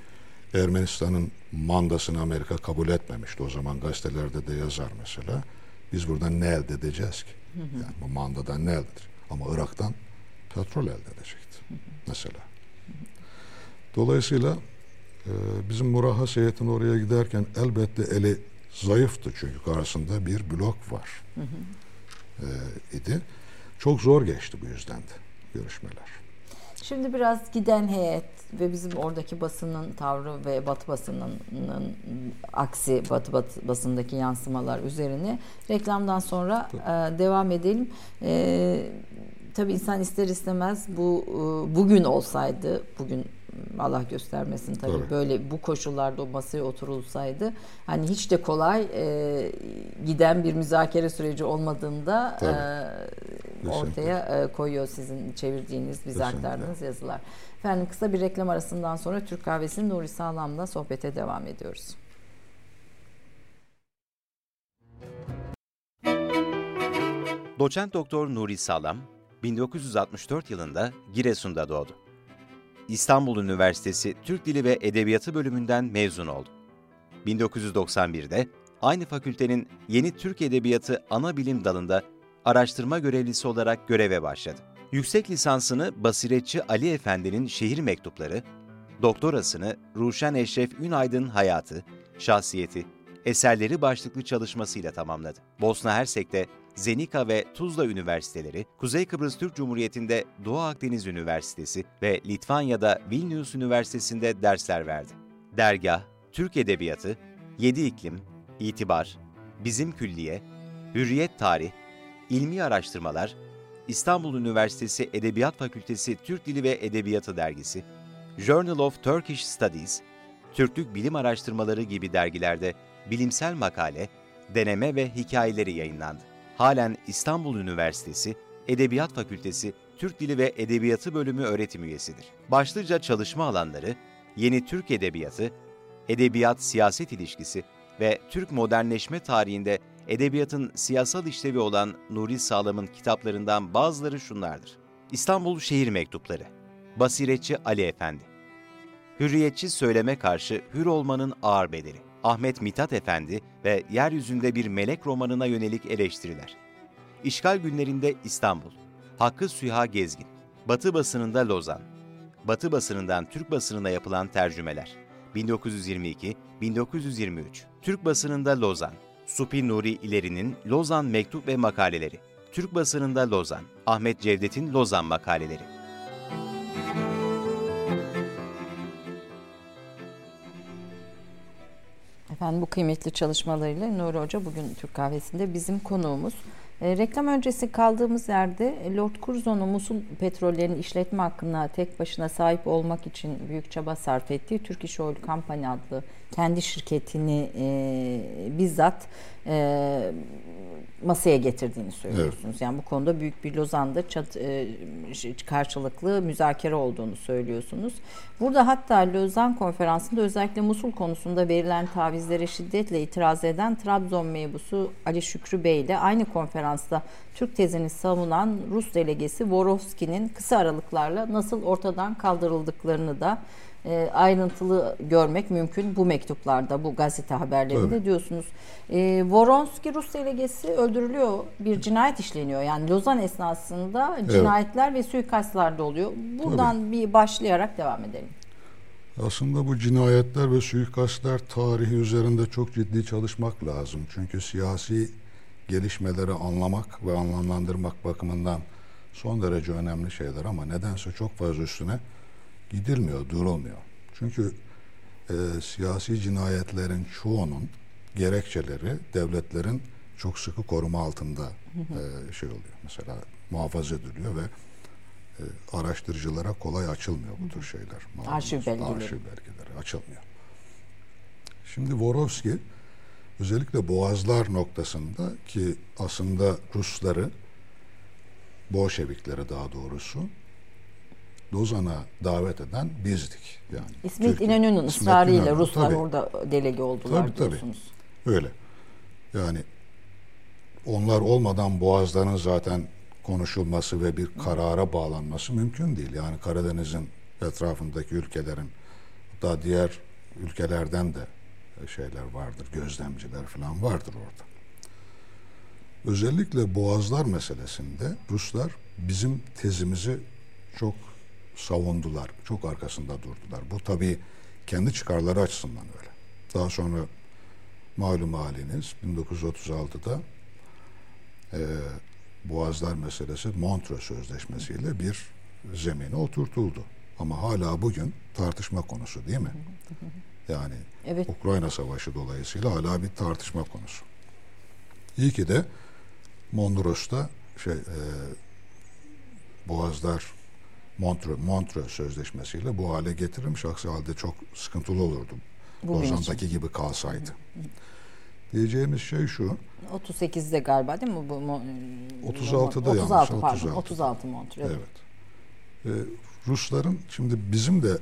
Ermenistan'ın mandasını Amerika kabul etmemişti. O zaman gazetelerde de yazar mesela. Biz buradan ne elde edeceğiz ki? Yani bu mandadan ne elde edeceğiz? Ama Irak'tan petrol elde edecekti mesela. Dolayısıyla e, bizim murahhas heyetin oraya giderken elbette eli zayıftı çünkü karşısında bir blok var e, idi. Çok zor geçti bu yüzden de görüşmeler. Şimdi biraz giden heyet ve bizim oradaki basının tavrı ve Batı basının aksi Batı, Batı basındaki yansımalar üzerine reklamdan sonra e, devam edelim. E, tabii insan ister istemez bu e, bugün olsaydı bugün Allah göstermesin tabii, Tabii. böyle bu koşullarda o masaya oturulsaydı hani hiç de kolay e, giden bir müzakere süreci olmadığında e, ortaya e, koyuyor sizin çevirdiğiniz bize aktardığınız yazılar. Efendim kısa bir reklam arasından sonra Türk Kahvesi'nin Nuri Sağlam'la sohbete devam ediyoruz. Doçent Doktor Nuri Sağlam, 1964 yılında Giresun'da doğdu. İstanbul Üniversitesi Türk Dili ve Edebiyatı bölümünden mezun oldu. 1991'de aynı fakültenin Yeni Türk Edebiyatı ana bilim dalında araştırma görevlisi olarak göreve başladı. Yüksek lisansını Basiretçi Ali Efendi'nin Şehir Mektupları, doktorasını Ruşen Eşref Ünaydın Hayatı, Şahsiyeti, Eserleri başlıklı çalışmasıyla tamamladı. Bosna Hersek'te Zenica ve Tuzla Üniversiteleri, Kuzey Kıbrıs Türk Cumhuriyeti'nde Doğu Akdeniz Üniversitesi ve Litvanya'da Vilnius Üniversitesi'nde dersler verdi. Dergah, Türk Edebiyatı, Yedi İklim, İtibar, Bizim Külliye, Hürriyet Tarih, ilmi araştırmalar, İstanbul Üniversitesi Edebiyat Fakültesi Türk Dili ve Edebiyatı dergisi, Journal of Turkish Studies, Türklük Bilim Araştırmaları gibi dergilerde bilimsel makale, deneme ve hikayeleri yayınlandı. Halen İstanbul Üniversitesi Edebiyat Fakültesi Türk Dili ve Edebiyatı Bölümü öğretim üyesidir. Başlıca çalışma alanları Yeni Türk Edebiyatı, Edebiyat-Siyaset ilişkisi ve Türk modernleşme tarihinde edebiyatın siyasal işlevi olan Nuri Sağlam'ın kitaplarından bazıları şunlardır. İstanbul Şehir Mektupları, Basiretçi Ali Efendi, Hürriyetçi söyleme karşı hür olmanın ağır bedeli, Ahmet Mithat Efendi ve Yeryüzünde Bir Melek romanına yönelik eleştiriler. İşgal günlerinde İstanbul, Hakkı Süha Gezgin, Batı basınında Lozan, Batı basınından Türk basınına yapılan tercümeler, 1922-1923, Türk basınında Lozan, Supi Nuri İleri'nin Lozan Mektup ve Makaleleri, Türk basınında Lozan, Ahmet Cevdet'in Lozan Makaleleri. Efendim bu kıymetli çalışmalarıyla Nuri Hoca bugün Türk Kahvesi'nde bizim konuğumuz. E, reklam öncesi kaldığımız yerde Lord Curzon'un Musul petrollerini işletme hakkına tek başına sahip olmak için büyük çaba sarf ettiği Turkish Oil Company adlı kendi şirketini e, bizzat e, masaya getirdiğini söylüyorsunuz. Evet. Yani bu konuda büyük bir Lozan'da çat, e, karşılıklı müzakere olduğunu söylüyorsunuz. Burada hatta Lozan konferansında özellikle Musul konusunda verilen tavizlere şiddetle itiraz eden Trabzon mebusu Ali Şükrü Bey ile aynı konferansta Türk tezini savunan Rus delegesi Vorovski'nin kısa aralıklarla nasıl ortadan kaldırıldıklarını da e, ayrıntılı görmek mümkün bu mektuplarda, bu gazete haberlerinde evet. diyorsunuz. E, Voronski Rus delegesi öldürülüyor, bir cinayet işleniyor. Yani Lozan esnasında cinayetler evet. ve suikastlar da oluyor. Buradan Tabii. bir başlayarak devam edelim. Aslında bu cinayetler ve suikastlar tarihi üzerinde çok ciddi çalışmak lazım. Çünkü siyasi gelişmeleri anlamak ve anlamlandırmak bakımından son derece önemli şeyler ama nedense çok fazla üstüne gidilmiyor, durulmuyor. Çünkü e, siyasi cinayetlerin çoğunun gerekçeleri devletlerin çok sıkı koruma altında e, şey oluyor. Mesela muhafaza ediliyor ve e, araştırıcılara kolay açılmıyor bu tür şeyler. Arşiv belgeleri. Arşiv belgeleri açılmıyor. Şimdi Vorovski özellikle boğazlar noktasında ki aslında Rusları Bolşevikleri daha doğrusu Lozan'a davet eden bizdik. Yani İsmet Türkiye. İnönü'nün ısrarıyla Ruslar tabii, orada delege oldular tabii, diyorsunuz. Tabii. Öyle. Yani onlar olmadan Boğazların zaten konuşulması ve bir karara bağlanması mümkün değil. Yani Karadeniz'in etrafındaki ülkelerin hatta diğer ülkelerden de şeyler vardır, gözlemciler falan vardır orada. Özellikle boğazlar meselesinde Ruslar bizim tezimizi çok savundular. Çok arkasında durdular. Bu tabii kendi çıkarları açısından öyle. Daha sonra malum haliniz 1936'da e, Boğazlar meselesi Montreux Sözleşmesi'yle bir zemine oturtuldu. Ama hala bugün tartışma konusu değil mi? Yani evet. Ukrayna Savaşı dolayısıyla hala bir tartışma konusu. İyi ki de Mondros'ta şey e, Boğazlar Montreux, Montreux Sözleşmesi'yle bu hale getirilmiş. Aksi halde çok sıkıntılı olurdu. Lozan'daki gibi kalsaydı. Diyeceğimiz şey şu. 38'de galiba değil mi bu? 36'da 36 yanlış. Pardon, 36. 36 Montreux. Evet. evet. Ee, Rusların şimdi bizim de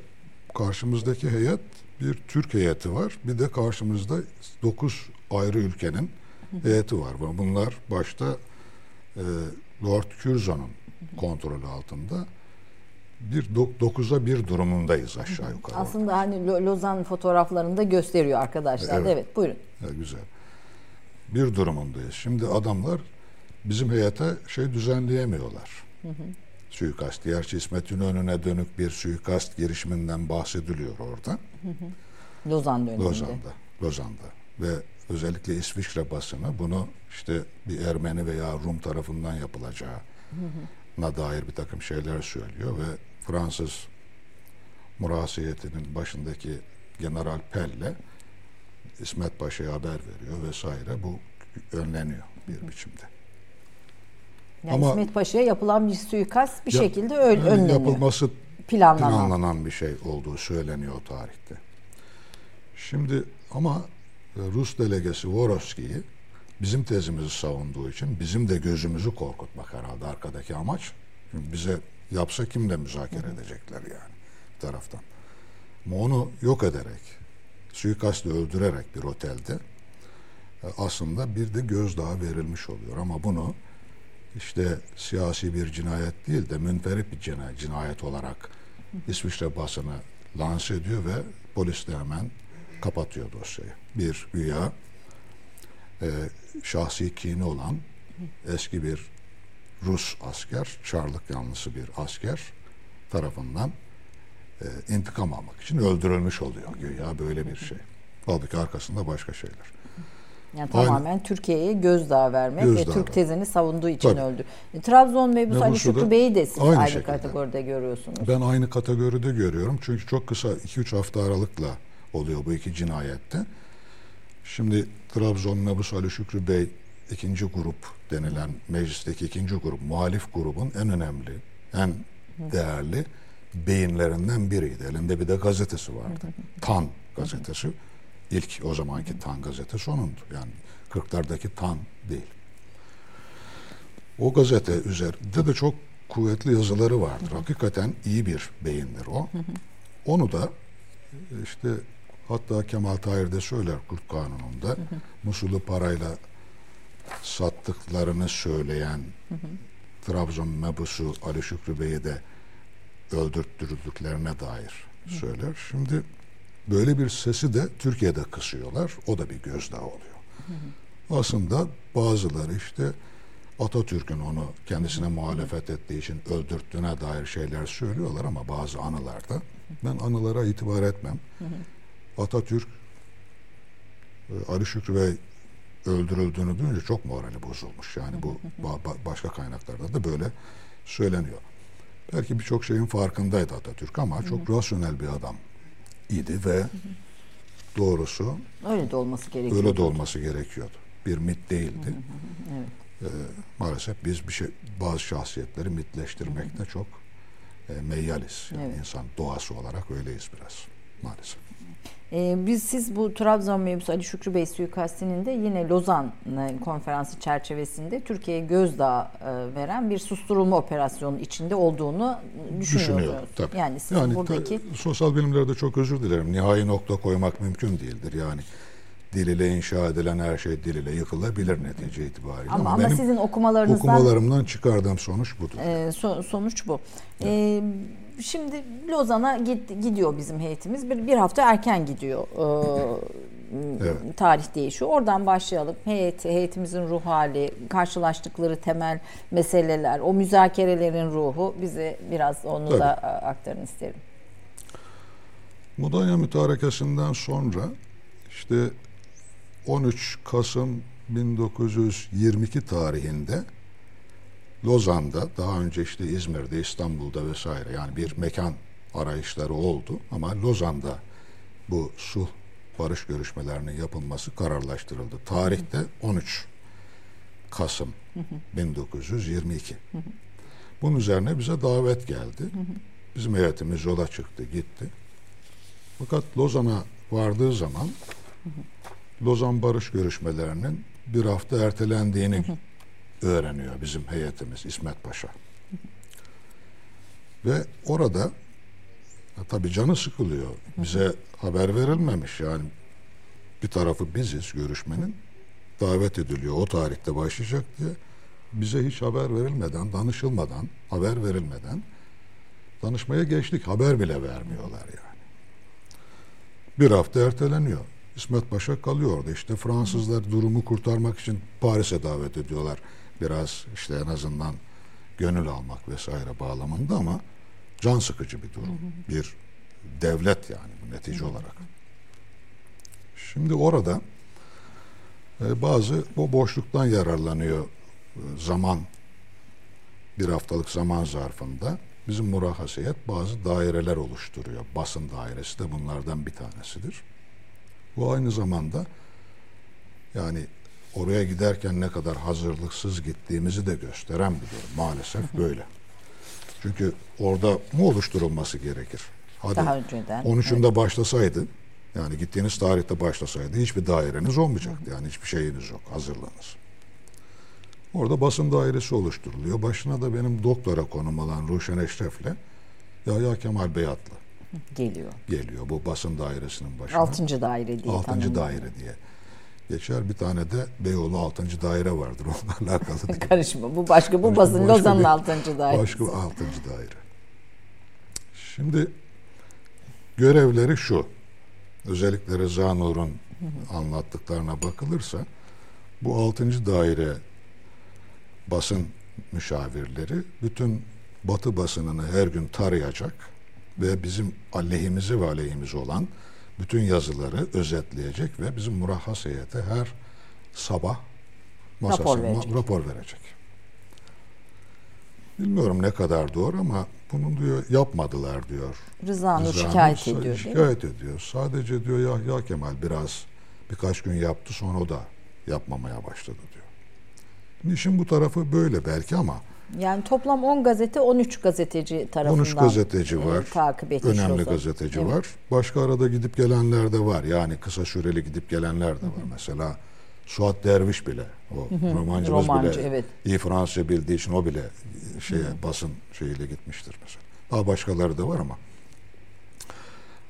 karşımızdaki heyet bir Türk heyeti var. Bir de karşımızda 9 ayrı ülkenin heyeti var. Bunlar başta e, Lord Curzon'un kontrolü altında bir dokuza bir durumundayız aşağı yukarı. Aslında hani Lozan fotoğraflarında gösteriyor arkadaşlar. Evet, evet buyurun. Evet, güzel. Bir durumundayız. Şimdi adamlar bizim heyete şey düzenleyemiyorlar. Hı hı. Suikast. Gerçi İsmet İnönü'ne dönük bir suikast girişiminden bahsediliyor orada. Hı hı. Lozan döneminde. Lozan'da. Lozan'da. Ve özellikle İsviçre basını bunu işte bir Ermeni veya Rum tarafından yapılacağı hı. dair bir takım şeyler söylüyor ve Fransız murasiyetinin başındaki General Pelle İsmet Paşa'ya haber veriyor vesaire. Bu önleniyor bir biçimde. Yani Ama İsmet Paşa'ya yapılan bir suikast bir Ya- şekilde öl yani önleniyor. yapılması planlanan. planlanan bir şey olduğu söyleniyor o tarihte. Şimdi ama e, Rus delegesi Vorovski'yi bizim tezimizi savunduğu için bizim de gözümüzü korkutmak herhalde arkadaki amaç. Çünkü bize yapsa kimle müzakere edecekler yani bir taraftan. Ama onu yok ederek, suikastla öldürerek bir otelde e, aslında bir de gözdağı verilmiş oluyor. Ama bunu işte siyasi bir cinayet değil de münferit bir cina- cinayet olarak İsviçre basını lanse ediyor ve polis de hemen kapatıyor dosyayı. Bir güya e, şahsi kini olan eski bir Rus asker, Çarlık yanlısı bir asker tarafından e, intikam almak için öldürülmüş oluyor güya böyle bir şey. Halbuki arkasında başka şeyler. Yani Aynen. tamamen Türkiye'ye gözdağı vermek Gözdağı ve Türk vermek. tezini savunduğu için Tabii. öldü. E, Trabzon mebusu Ali Şükrü Bey'i de siz aynı aynı, kategoride görüyorsunuz. Ben aynı kategoride görüyorum. Çünkü çok kısa 2-3 hafta aralıkla oluyor bu iki cinayette. Şimdi Trabzon Mebus Ali Şükrü Bey ikinci grup denilen meclisteki ikinci grup, muhalif grubun en önemli, en değerli beyinlerinden biriydi. Elinde bir de gazetesi vardı. Tan gazetesi. İlk o zamanki Tan gazetesi onundu. Yani 40'lardaki Tan değil. O gazete üzerinde de çok kuvvetli yazıları vardır. Hakikaten iyi bir beyindir o. Onu da işte hatta Kemal Tahir de söyler Kurt Kanunu'nda Musul'u parayla sattıklarını söyleyen Trabzon mebusu Ali Şükrü Bey'i de öldürttürdüklerine dair söyler. Şimdi böyle bir sesi de Türkiye'de kısıyorlar. O da bir gözdağı oluyor. Aslında bazıları işte Atatürk'ün onu kendisine muhalefet ettiği için öldürttüğüne dair şeyler söylüyorlar ama bazı anılarda ben anılara itibar etmem. Atatürk e, Ali Şükrü Bey öldürüldüğünü duyunca çok morali bozulmuş. Yani bu ba- ba- başka kaynaklarda da böyle söyleniyor. Belki birçok şeyin farkındaydı Atatürk ama çok rasyonel bir adam idi ve doğrusu Öyle de olması gerekiyor. öyle de olması gerekiyordu. Bir mit değildi. Ee, maalesef biz bir şey bazı şahsiyetleri mitleştirmekte çok e, meyyaliz. Yani Evet. insan doğası olarak öyleyiz biraz maalesef. Ee, biz siz bu Trabzon mebusu Ali Şükrü Bey suikastinin de yine Lozan konferansı çerçevesinde Türkiye'ye gözdağı e, veren bir susturulma operasyonu içinde olduğunu Düşünüyor düşünüyorsunuz. tabii. Yani siz ta- buradaki sosyal bilimlerde çok özür dilerim. Nihai nokta koymak mümkün değildir. Yani dil ile inşa edilen her şey dil ile yıkılabilir netice itibariyle. ama, ama benim sizin okumalarınızdan okumalarımdan çıkardığım sonuç budur. e, so- sonuç bu. E, şimdi Lozan'a git- gidiyor bizim heyetimiz. Bir, bir hafta erken gidiyor. E, Evet. tarih değişiyor. Oradan başlayalım. Heyet, heyetimizin ruh hali, karşılaştıkları temel meseleler, o müzakerelerin ruhu bize biraz onu Tabii. da aktarın isterim. Mudanya mütarekesinden sonra işte 13 Kasım 1922 tarihinde Lozan'da daha önce işte İzmir'de, İstanbul'da vesaire yani bir mekan arayışları oldu ama Lozan'da bu sulh barış görüşmelerinin yapılması kararlaştırıldı. Tarihte 13 Kasım 1922. Bunun üzerine bize davet geldi. Bizim heyetimiz yola çıktı, gitti. Fakat Lozan'a vardığı zaman Lozan barış görüşmelerinin bir hafta ertelendiğini öğreniyor bizim heyetimiz İsmet Paşa. Ve orada tabii canı sıkılıyor. Bize haber verilmemiş yani bir tarafı biziz görüşmenin. Davet ediliyor o tarihte başlayacak diye. Bize hiç haber verilmeden, danışılmadan, haber verilmeden danışmaya geçtik. Haber bile vermiyorlar yani. Bir hafta erteleniyor. İsmet Paşa kalıyor orada. İşte Fransızlar durumu kurtarmak için Paris'e davet ediyorlar. Biraz işte en azından gönül almak vesaire bağlamında ama can sıkıcı bir durum. Bir devlet yani bu netice olarak. Şimdi orada e, bazı bu boşluktan yararlanıyor e, zaman bir haftalık zaman zarfında bizim murahhasiyet bazı daireler oluşturuyor. Basın dairesi de bunlardan bir tanesidir. Bu aynı zamanda yani oraya giderken ne kadar hazırlıksız gittiğimizi de gösteren bir durum. Maalesef böyle. Çünkü orada mı oluşturulması gerekir? Hadi Daha önceden, 13'ünde başlasaydı, yani gittiğiniz tarihte başlasaydı hiçbir daireniz olmayacaktı. Yani hiçbir şeyiniz yok, hazırlığınız. Orada basın dairesi oluşturuluyor. Başına da benim doktora konum alan Ruşen Eşref'le Yahya Kemal Beyatlı Geliyor. geliyor bu basın dairesinin başına. Altıncı daire diye Altıncı tanımlıyor. daire diye geçer. Bir tane de Beyoğlu altıncı daire vardır onunla alakalı. Karışma. Bu başka. Bu basın Lozan'ın bir- altıncı dairesi. Başka bir altıncı daire. Şimdi görevleri şu. Özellikle Rıza Nur'un anlattıklarına bakılırsa bu altıncı daire basın müşavirleri bütün batı basınını her gün tarayacak ve bizim aleyhimize ve aleyhimize olan bütün yazıları özetleyecek ve bizim murahhas heyete her sabah masasına verecek. rapor verecek. Bilmiyorum ne kadar doğru ama bunu diyor yapmadılar diyor. Rıza Nur şikayet ediyor değil mi? Şikayet ediyor. Sadece diyor Yahya Kemal biraz birkaç gün yaptı sonra o da yapmamaya başladı diyor. Şimdi işin bu tarafı böyle belki ama Yani toplam 10 gazete 13 gazeteci tarafından 13 gazeteci e, var. takip etmiş Önemli Lozan. gazeteci Evet. var. Başka arada gidip gelenler de var. Yani kısa süreli gidip gelenler de var. Mesela Suat Derviş bile o romancımız Romancı, bile evet. iyi Fransızca bildiği için o bile şeye basın şeyiyle gitmiştir mesela. Daha başkaları da var ama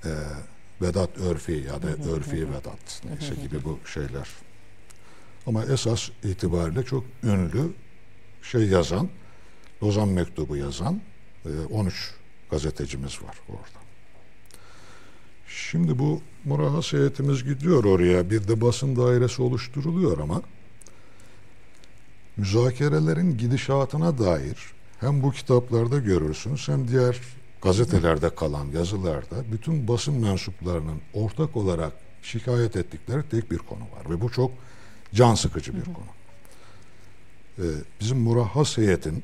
e, Vedat Örfi ya da Örfi Vedat neyse gibi bu şeyler. Ama esas itibariyle çok ünlü şey yazan, Lozan Mektubu yazan e, 13 gazetecimiz var orada. Şimdi bu murahhas heyetimiz gidiyor oraya. Bir de basın dairesi oluşturuluyor ama müzakerelerin gidişatına dair hem bu kitaplarda görürsünüz hem diğer gazetelerde kalan yazılarda bütün basın mensuplarının ortak olarak şikayet ettikleri tek bir konu var ve bu çok can sıkıcı bir konu. Ee, bizim murahhas heyetin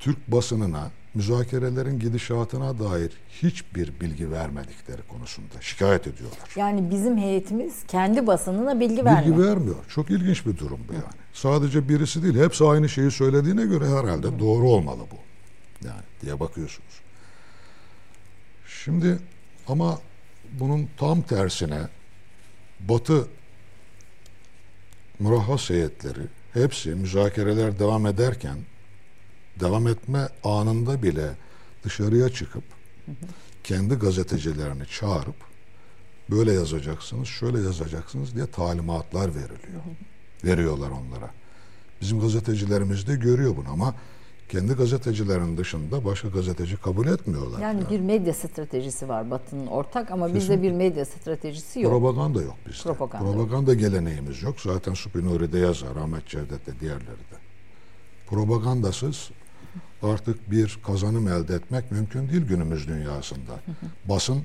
Türk basınına müzakerelerin gidişatına dair hiçbir bilgi vermedikleri konusunda şikayet ediyorlar. Yani bizim heyetimiz kendi basınına bilgi Bilgi vermiyor. vermiyor. Çok ilginç bir durum bu yani. Sadece birisi değil, hepsi aynı şeyi söylediğine göre herhalde doğru olmalı bu. Yani diye bakıyorsunuz. Şimdi ama bunun tam tersine Batı murahhas heyetleri hepsi müzakereler devam ederken devam etme anında bile dışarıya çıkıp kendi gazetecilerini çağırıp böyle yazacaksınız, şöyle yazacaksınız diye talimatlar veriliyor. Veriyorlar onlara. Bizim gazetecilerimiz de görüyor bunu ama kendi gazetecilerin dışında başka gazeteci kabul etmiyorlar. Yani bir medya stratejisi var Batı'nın ortak ama bizde bir medya stratejisi yok. Propaganda yok bizde. Propaganda Propaganda, geleneğimiz yok. Zaten Spinori de yazar, Ahmet Cevdet de diğerleri de. Propagandasız artık bir kazanım elde etmek mümkün değil günümüz dünyasında. Basın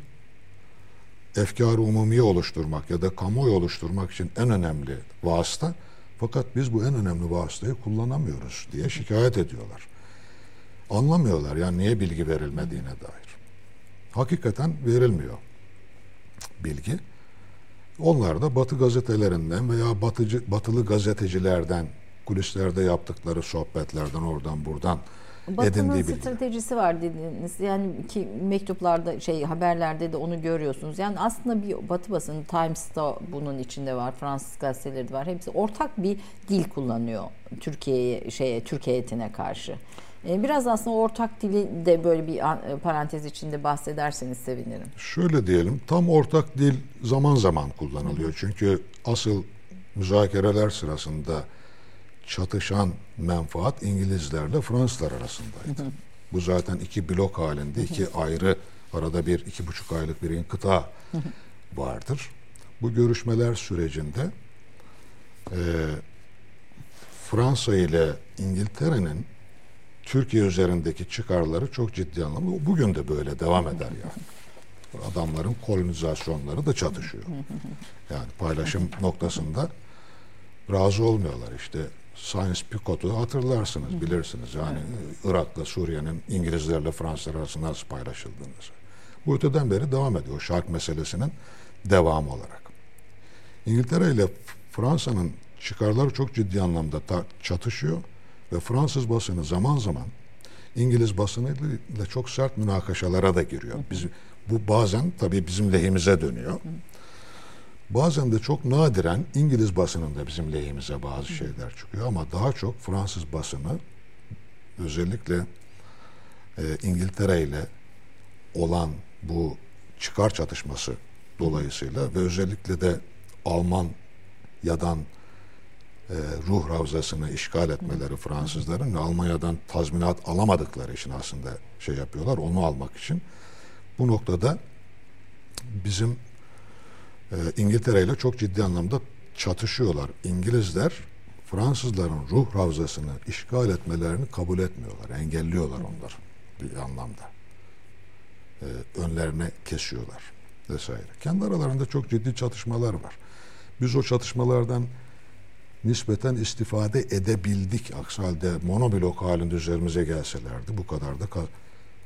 efkar umumiye oluşturmak ya da kamuoyu oluşturmak için en önemli vasıta. Fakat biz bu en önemli vasıtayı kullanamıyoruz diye şikayet ediyorlar. Anlamıyorlar yani niye bilgi verilmediğine dair. Hakikaten verilmiyor bilgi. Onlar da Batı gazetelerinden veya batıcı, batılı gazetecilerden kulislerde yaptıkları sohbetlerden oradan buradan Batı'nın stratejisi var dediniz. Yani ki mektuplarda şey haberlerde de onu görüyorsunuz. Yani aslında bir Batı basını Times'ta bunun içinde var. Fransız gazeteleri de var. Hepsi ortak bir dil kullanıyor Türkiye'ye şeye Türk heyetine karşı. Ee, Biraz aslında ortak dili de böyle bir an- parantez içinde bahsederseniz sevinirim. Şöyle diyelim tam ortak dil zaman zaman kullanılıyor. Çünkü asıl müzakereler sırasında çatışan menfaat İngilizlerle Fransızlar arasındaydı. Bu zaten iki blok halinde iki ayrı arada bir iki buçuk aylık bir inkıta vardır. Bu görüşmeler sürecinde e, Fransa ile İngiltere'nin Türkiye üzerindeki çıkarları çok ciddi anlamda bugün de böyle devam eder yani. Adamların kolonizasyonları da çatışıyor. Yani paylaşım noktasında razı olmuyorlar işte. Science Picot'u hatırlarsınız, bilirsiniz. Yani Irak'la Suriye'nin İngilizlerle Fransızlar arasında nasıl paylaşıldığını. Bu öteden beri devam ediyor. Şark meselesinin devamı olarak. İngiltere ile Fransa'nın çıkarları çok ciddi anlamda çatışıyor ve Fransız basını zaman zaman İngiliz basınıyla çok sert münakaşalara da giriyor. Biz, bu bazen tabii bizim lehimize dönüyor. Bazen de çok nadiren İngiliz basınında bizim lehimize bazı şeyler çıkıyor ama daha çok Fransız basını özellikle e, İngiltere ile olan bu çıkar çatışması dolayısıyla ve özellikle de Almanya'dan e, ruh ravzasını işgal etmeleri Fransızların ve Almanya'dan tazminat alamadıkları için aslında şey yapıyorlar onu almak için. Bu noktada bizim e, İngiltere ile çok ciddi anlamda çatışıyorlar. İngilizler Fransızların ruh ravzasını işgal etmelerini kabul etmiyorlar, engelliyorlar onları bir anlamda. E, önlerine kesiyorlar vesaire. Kendi aralarında çok ciddi çatışmalar var. Biz o çatışmalardan nispeten istifade edebildik. Aksi halde monoblok halinde üzerimize gelselerdi bu kadar da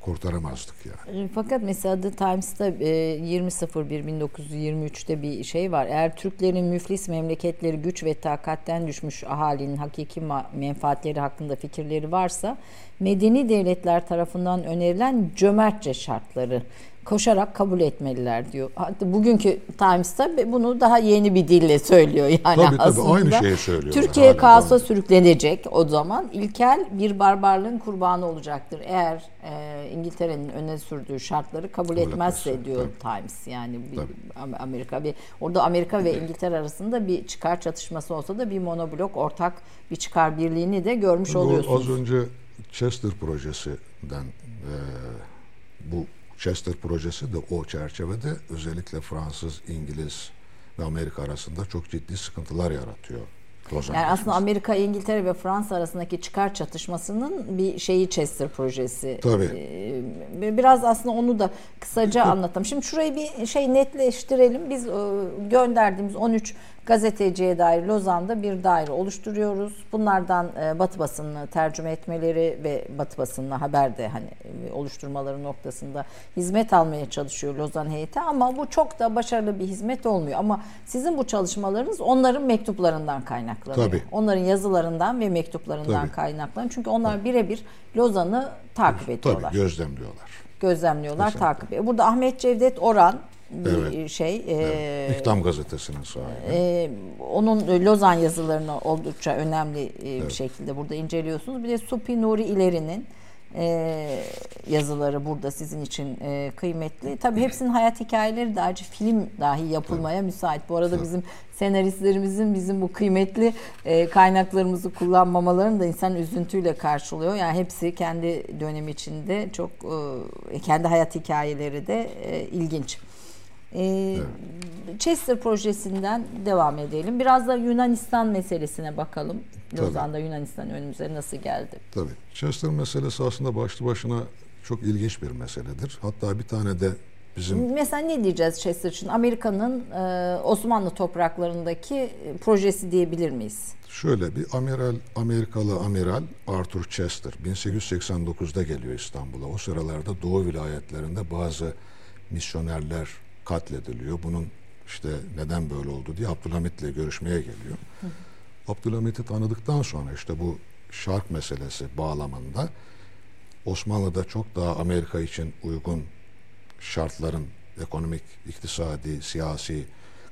kurtaramazdık yani. E, Fakat mesela The Times'ta e, 20.01.1923'te bir şey var. Eğer Türklerin müflis memleketleri güç ve takatten düşmüş ahalinin hakiki menfaatleri hakkında fikirleri varsa medeni devletler tarafından önerilen cömertçe şartları koşarak kabul etmeliler diyor. Hatta bugünkü Times'ta bunu daha yeni bir dille söylüyor yani Tabii, tabii, aslında. aynı şeyi söylüyorlar Türkiye kaosa sürüklenecek o zaman ilkel bir barbarlığın kurbanı olacaktır. Eğer e, İngiltere'nin öne sürdüğü şartları kabul, Kabul etmezse etmezse, diyor tabii. Times. Yani bir Tabii. Am- Amerika bir orada Amerika ve İngiltere arasında bir çıkar çatışması olsa da bir monoblok ortak bir çıkar birliğini de görmüş O oluyorsunuz. Az önce Chester projesinden e, bu Chester projesi de o çerçevede özellikle Fransız, İngiliz ve Amerika arasında çok ciddi sıkıntılar yaratıyor. Lozan Yani aslında. Amerika, İngiltere ve Fransa arasındaki çıkar çatışmasının bir şeyi Chester projesi. Tabii. Ee, biraz aslında onu da kısaca anlatalım. Şimdi şurayı bir şey netleştirelim. Biz e, gönderdiğimiz 13 gazeteciye dair Lozan'da bir daire oluşturuyoruz. Bunlardan e, Batı basınını tercüme etmeleri ve Batı basınına haber de hani e, oluşturmaları noktasında hizmet almaya çalışıyor Lozan heyeti ama bu çok da başarılı bir hizmet olmuyor. Ama sizin bu çalışmalarınız onların mektuplarından kaynaklanıyor. Tabii. Onların yazılarından ve mektuplarından Tabii. kaynaklanıyor. Çünkü onlar birebir Lozan'ı takip ediyorlar Tabii gözlemliyorlar. gözlemliyorlar, Kesinlikle. takip ediyor. Burada Ahmet Cevdet Oran Evet. şey. e, İktam gazetesinin sahibi. e, onun Lozan yazılarını oldukça önemli e, bir şekilde burada inceliyorsunuz. Bir de Supi Nuri İleri'nin e, yazıları burada sizin için e, kıymetli. Tabii hepsinin hayat hikayeleri de ayrıca film dahi yapılmaya müsait. Bu arada bizim senaristlerimizin bizim bu kıymetli e, kaynaklarımızı kullanmamalarını da insan üzüntüyle karşılıyor. Yani hepsi kendi dönemi içinde çok e, kendi hayat hikayeleri de e, ilginç. E, Chester projesinden devam edelim. Biraz da Yunanistan meselesine bakalım. Tabii. Lozan'da Yunanistan önümüze nasıl geldi? Tabii. Chester meselesi aslında başlı başına çok ilginç bir meseledir. Hatta bir tane de bizim Mesela ne diyeceğiz Chester için? Amerika'nın e, Osmanlı topraklarındaki e, projesi diyebilir miyiz? Şöyle bir amiral, Amerikalı amiral Arthur Chester 1889'da geliyor İstanbul'a. O sıralarda Doğu vilayetlerinde bazı misyonerler katlediliyor. Bunun işte neden böyle oldu diye Abdülhamit'le görüşmeye geliyor. Abdülhamit'i tanıdıktan sonra işte bu şark meselesi bağlamında Osmanlı'da çok daha Amerika için uygun şartların ekonomik, iktisadi, siyasi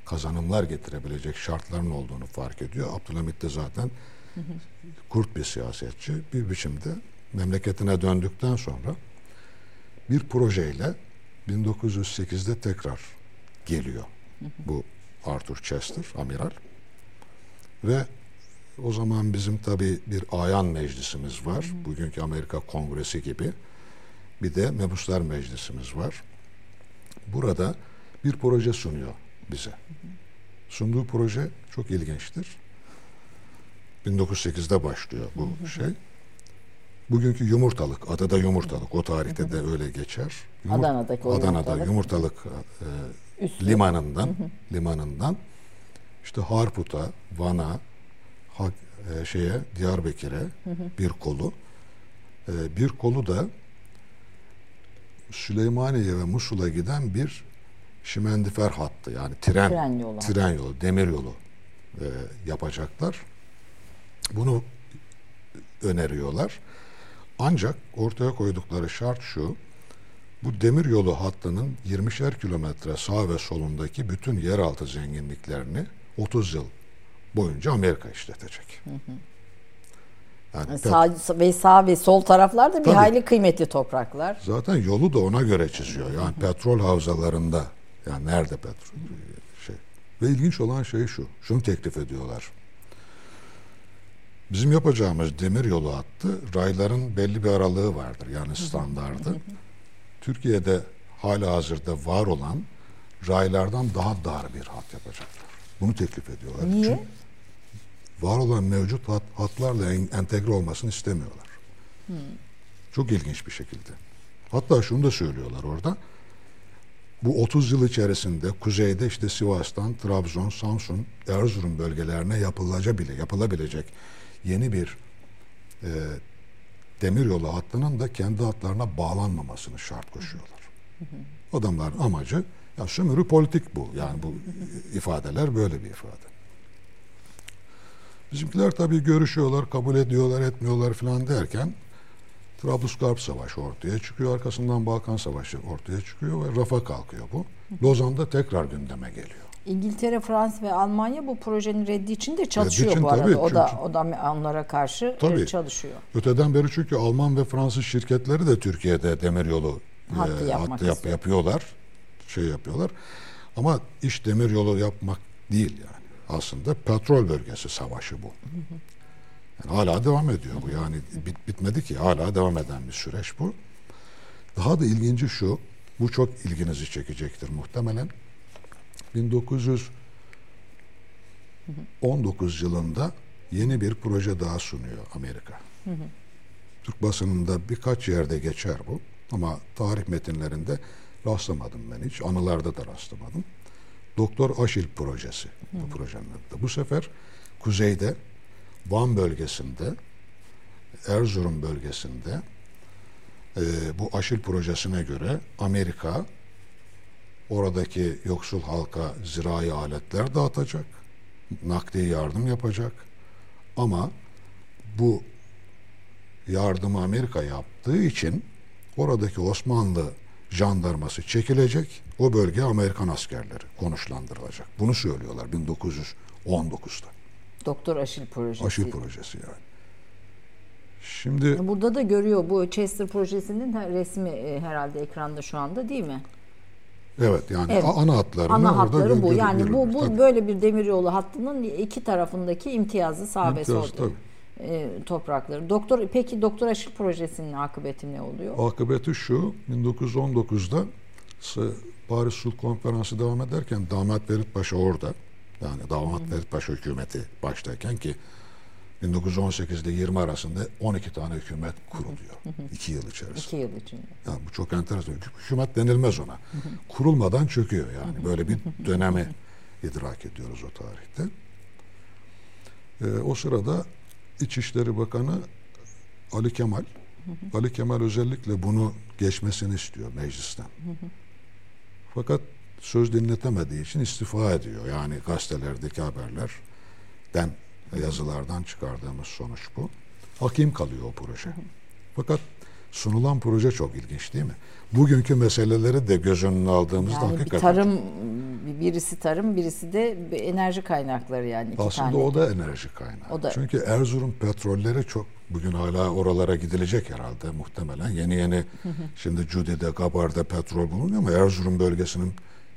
kazanımlar getirebilecek şartların olduğunu fark ediyor. Abdülhamit de zaten kurt bir siyasetçi. Bir biçimde memleketine döndükten sonra bir projeyle 1908'de tekrar geliyor. Bu Arthur Chester, amiral. Ve o zaman bizim tabii bir ayan meclisimiz var. Bugünkü Amerika Kongresi gibi. Bir de Mebuslar Meclisimiz var. Burada bir proje sunuyor bize. Sunduğu proje çok ilginçtir. 1908'de başlıyor bu şey. Bugünkü yumurtalık, adada yumurtalık, o tarihte de öyle geçer. Yumurt- Adana'daki o Adana'da yumurtalık. yumurtalık, e, Üstü. limanından, limanından işte Harput'a, Van'a, Ha- e, şeye Diyarbakır'a bir kolu. E, bir kolu da Süleymaniye ve Musul'a giden bir şimendifer hattı yani tren Tren yolu. tren yolu, demir yolu e, yapacaklar. Bunu öneriyorlar. Ancak ortaya koydukları şart şu. Bu demiryolu hattının 20'şer kilometre sağ ve solundaki bütün yeraltı zenginliklerini 30 yıl boyunca Amerika işletecek. Yani Sağ ve sağ ve sol taraflarda bir Tabii. hayli kıymetli topraklar. Zaten yolu da ona göre çiziyor. Yani petrol havzalarında yani nerede petrol şey. Ve ilginç olan şey şu. Şunu teklif ediyorlar. Bizim yapacağımız demir yolu hattı rayların belli bir aralığı vardır. Yani standardı. Türkiye'de hala hazırda var olan raylardan daha dar bir hat yapacaklar. Bunu teklif ediyorlar. Niye? Çünkü var olan mevcut hat, hatlarla en- entegre olmasını istemiyorlar. Çok ilginç bir şekilde. Hatta şunu da söylüyorlar orada. Bu 30 yıl içerisinde kuzeyde işte Sivas'tan Trabzon, Samsun, Erzurum bölgelerine yapılacak bile yapılabilecek yeni bir e, demiryolu hattının da kendi hatlarına bağlanmamasını şart koşuyorlar. Adamların amacı ya sömürü politik bu. Yani bu ifadeler böyle bir ifade. Bizimkiler tabii görüşüyorlar, kabul ediyorlar, etmiyorlar falan derken Trablusgarp Savaşı ortaya çıkıyor. Arkasından Balkan Savaşı ortaya çıkıyor ve rafa kalkıyor bu. Lozan'da tekrar gündeme geliyor. İngiltere, Fransa ve Almanya bu projenin reddi için de çalışıyor için bu arada. tabii, o da çünkü- o da onlara karşı e, Tabii. çalışıyor. Öteden beri çünkü Alman ve Fransız şirketleri de Türkiye'de demiryolu Hattı yapmak yap- istiyor. yapıyorlar. Şey yapıyorlar. Ama iş demiryolu yapmak değil yani. Aslında petrol bölgesi savaşı bu. Yani hala devam ediyor bu. Yani bit, bitmedi ki. Hala devam eden bir süreç bu. Daha da ilginci şu. Bu çok ilginizi çekecektir muhtemelen. 1919 yılında yeni bir proje daha sunuyor Amerika. Türk basınında birkaç yerde geçer bu. Ama tarih metinlerinde rastlamadım ben hiç. Anılarda da rastlamadım. Doktor Aşil projesi bu projenin adı. Bu sefer kuzeyde Van bölgesinde Erzurum bölgesinde e, bu Aşil projesine göre Amerika oradaki yoksul halka zirai aletler dağıtacak. Nakdi yardım yapacak. Ama bu yardımı Amerika yaptığı için oradaki Osmanlı jandarması çekilecek. O bölge Amerikan askerleri konuşlandırılacak. Bunu söylüyorlar 1919'da. Doktor Aşil projesi. Aşil projesi yani. Şimdi Burada da görüyor bu Chester projesinin resmi e, herhalde ekranda şu anda değil mi? Evet yani Evet. ana hatlarını Ana hatları bu. Yani bu bu Tabii. böyle bir demiryolu hattının iki tarafındaki imtiyazlı sağ ve e, toprakları. Doktor peki Doktor Aşil projesinin akıbeti ne oluyor? Akıbeti şu 1919'da S- Paris Sulh Konferansı devam ederken Damat Ferit Paşa orada. Yani Damat Ferit Paşa hükümeti baştayken ki 1918'de 20 arasında 12 tane hükümet kuruluyor. iki yıl içerisinde. İki yıl içinde. Yani bu çok enteresan. Hük- Hükümet denilmez ona. Kurulmadan çöküyor yani. Böyle bir dönemi idrak ediyoruz o tarihte. Ee, o sırada İçişleri Bakanı Ali Kemal, Ali Kemal özellikle bunu geçmesini istiyor meclisten. Fakat söz dinletemediği için istifa ediyor. Yani gazetelerdeki haberlerden, yazılardan çıkardığımız sonuç bu. Hakim kalıyor o proje. Fakat sunulan proje çok ilginç değil mi? Bugünkü meseleleri de göz önüne aldığımızda Yani bir hakikaten tarım birisi tarım birisi de enerji kaynakları yani iki aslında tane. o da enerji kaynağı. O da- Çünkü Erzurum petrolleri çok bugün hala oralara gidilecek herhalde muhtemelen. Yeni yeni şimdi Cudi'de, Gabar'da petrol bulunuyor ama Erzurum bölgesinin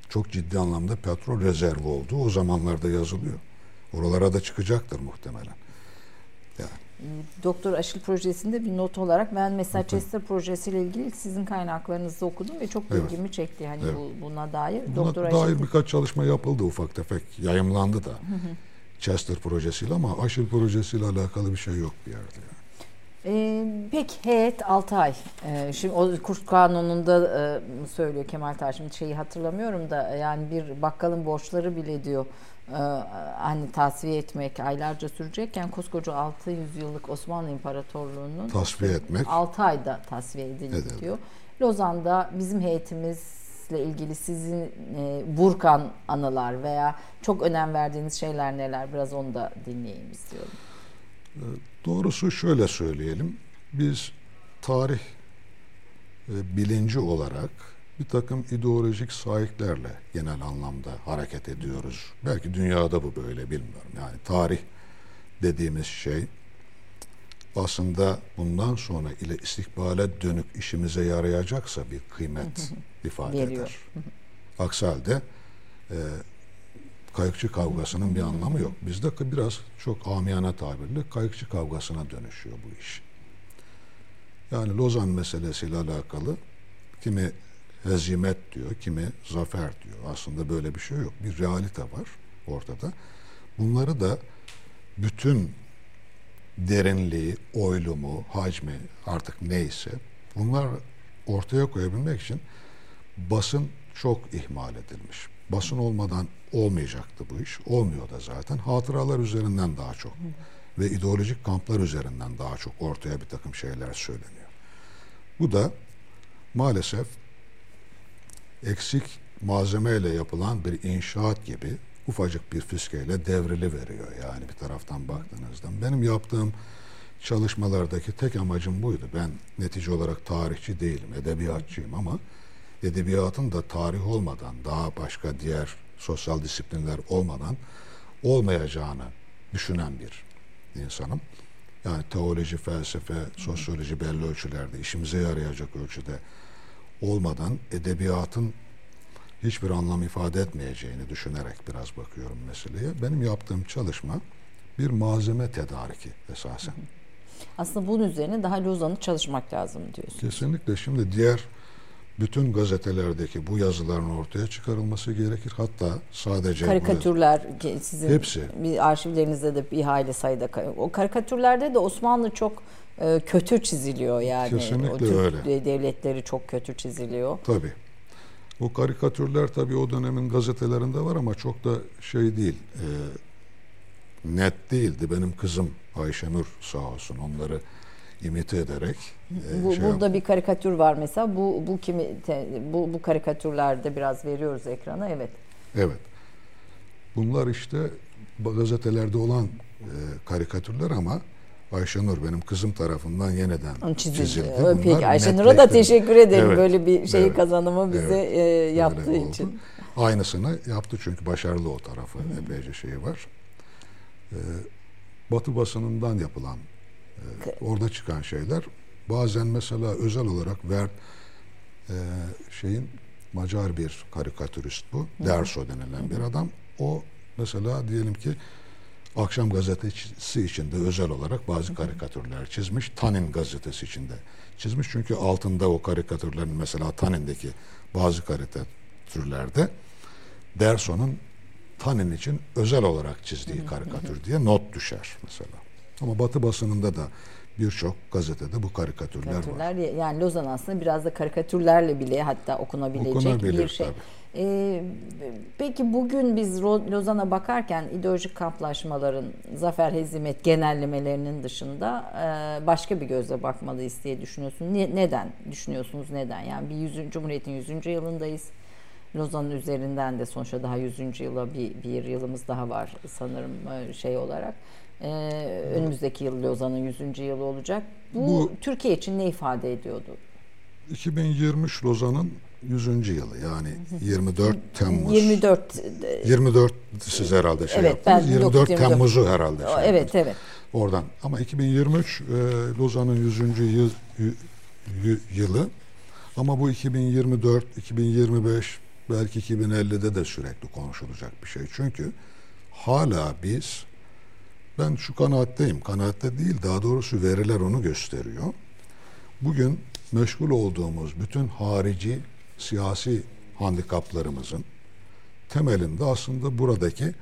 çok ciddi anlamda petrol rezervi olduğu o zamanlarda yazılıyor. Oralara da çıkacaktır muhtemelen. Yani Doktor Aşil projesinde bir not olarak ben mesela Chester projesiyle ilgili sizin kaynaklarınızda okudum ve çok Evet. ilgimi çekti hani Evet. bu, buna dair. Buna Doktor dair Aşil birkaç çalışma yapıldı ufak tefek. Yayımlandı da. Chester projesiyle ama Aşil projesiyle alakalı bir şey yok bir yerde. yani. Ee, peki heyet 6 ay. Ee, şimdi o kurs kanununda e, söylüyor Kemal Taş. Şimdi şeyi hatırlamıyorum da yani bir bakkalın borçları bile diyor hani tasfiye etmek aylarca sürecekken koskoca 600 yıllık Osmanlı İmparatorluğu'nun Tasfiye etmek. 6 ayda tasfiye edilir Evet. diyor. Lozan'da bizim heyetimiz Fanatik'le ilgili sizin e, burkan anılar veya çok önem verdiğiniz şeyler neler? Biraz onu da dinleyeyim istiyorum. Doğrusu şöyle söyleyelim. Biz tarih e, bilinci olarak bir takım ideolojik sahiplerle genel anlamda hareket ediyoruz. Belki dünyada bu böyle bilmiyorum. Yani tarih dediğimiz şey aslında bundan sonra ile istikbale dönük işimize yarayacaksa bir kıymet ifade Veriyor. eder. Aksi halde e, kayıkçı kavgasının bir anlamı yok. Bizde biraz çok amiyane tabirle kayıkçı kavgasına dönüşüyor bu iş. Yani Lozan meselesiyle alakalı kimi hezimet diyor, kimi zafer diyor. Aslında böyle bir şey yok. Bir realite var ortada. Bunları da bütün derinliği, oylumu, hacmi artık neyse bunlar ortaya koyabilmek için basın çok ihmal edilmiş. Basın olmadan olmayacaktı bu iş. Olmuyor da zaten. Hatıralar üzerinden daha çok ve ideolojik kamplar üzerinden daha çok ortaya bir takım şeyler söyleniyor. Bu da maalesef eksik malzemeyle yapılan bir inşaat gibi ufacık bir fiskeyle devrili veriyor yani bir taraftan baktığınızda. Benim yaptığım çalışmalardaki tek amacım buydu. Ben netice olarak tarihçi değilim, edebiyatçıyım ama edebiyatın da tarih olmadan, daha başka diğer sosyal disiplinler olmadan olmayacağını düşünen bir insanım. Yani teoloji, felsefe, sosyoloji belli ölçülerde işimize yarayacak ölçüde olmadan edebiyatın hiçbir anlam ifade etmeyeceğini düşünerek biraz bakıyorum meseleye. Benim yaptığım çalışma bir malzeme tedariki esasen. Aslında bunun üzerine daha Lozan'ı çalışmak lazım diyorsun. Kesinlikle şimdi diğer bütün gazetelerdeki bu yazıların ortaya çıkarılması gerekir. Hatta sadece bu- Karikatürler ki sizin Hepsi. bir arşivlerinizde de bir hayli sayıda o karikatürlerde de Osmanlı çok kötü çiziliyor yani. Kesinlikle o Türk öyle. devletleri çok kötü çiziliyor. Tabii. O karikatürler tabii o dönemin gazetelerinde var ama çok da şey değil, e, net değildi. Benim kızım Ayşenur sağ olsun onları imite ederek e, Bu, şey burada bir karikatür var mesela. Bu bu kimi te- bu bu karikatürlerde biraz veriyoruz ekrana. Evet. Evet. Bunlar işte bu gazetelerde olan e, karikatürler ama Ayşenur benim kızım tarafından yeniden çizildi. çizildi. Bunlar Peki Ayşenur'a da teşekkür ederim Evet, böyle bir şeyi evet, kazanımı bize evet. e, yaptığı oldu. için. Aynısını yaptı çünkü başarılı o tarafı. Epeyce şeyi var. Ee, Batı basınından yapılan, e, orada çıkan şeyler bazen mesela özel olarak ver e, şeyin Macar bir karikatürist bu. Derso denilen bir adam. O mesela diyelim ki Akşam gazetesi içinde özel olarak bazı karikatürler çizmiş. Tanin gazetesi içinde çizmiş. Çünkü altında o karikatürlerin mesela Tanin'deki bazı karikatürlerde Derson'un Tanin için özel olarak çizdiği karikatür diye not düşer mesela. Ama Batı basınında da birçok gazetede bu karikatürler, var. Karikatürler yani Lozan aslında biraz da karikatürlerle bile hatta okunabilecek Okunabilir, bir şey. tabii. Ee, peki bugün biz Lozan'a bakarken ideolojik kamplaşmaların, zafer hezimet genellemelerinin dışında e, başka bir gözle bakmalıyız diye düşünüyorsun. Ne- neden düşünüyorsunuz? Neden? Yani bir 100. Cumhuriyet'in 100. yılındayız. Lozan'ın üzerinden de sonuçta daha 100. yıla bir, bir yılımız daha var sanırım e, şey olarak. Ee, önümüzdeki yıl Lozan'ın 100. yılı olacak. Bu, Bu- Türkiye için ne ifade ediyordu? 2023 Lozan'ın 100. yılı yani 24 Temmuz. 24 e, 24 siz herhalde şey Evet, yaptınız. 24 24. Temmuzu herhalde şey evet yaptınız. evet. Oradan. Ama 2023 e, Lozan'ın 100. Yıl, y- yılı. Ama bu 2024, 2025, belki 2050'de de sürekli konuşulacak bir şey. Çünkü hala biz, ben şu kanaatteyim, kanaatte değil daha doğrusu veriler onu gösteriyor. Bugün meşgul olduğumuz bütün harici siyasi handikaplarımızın temelinde aslında buradaki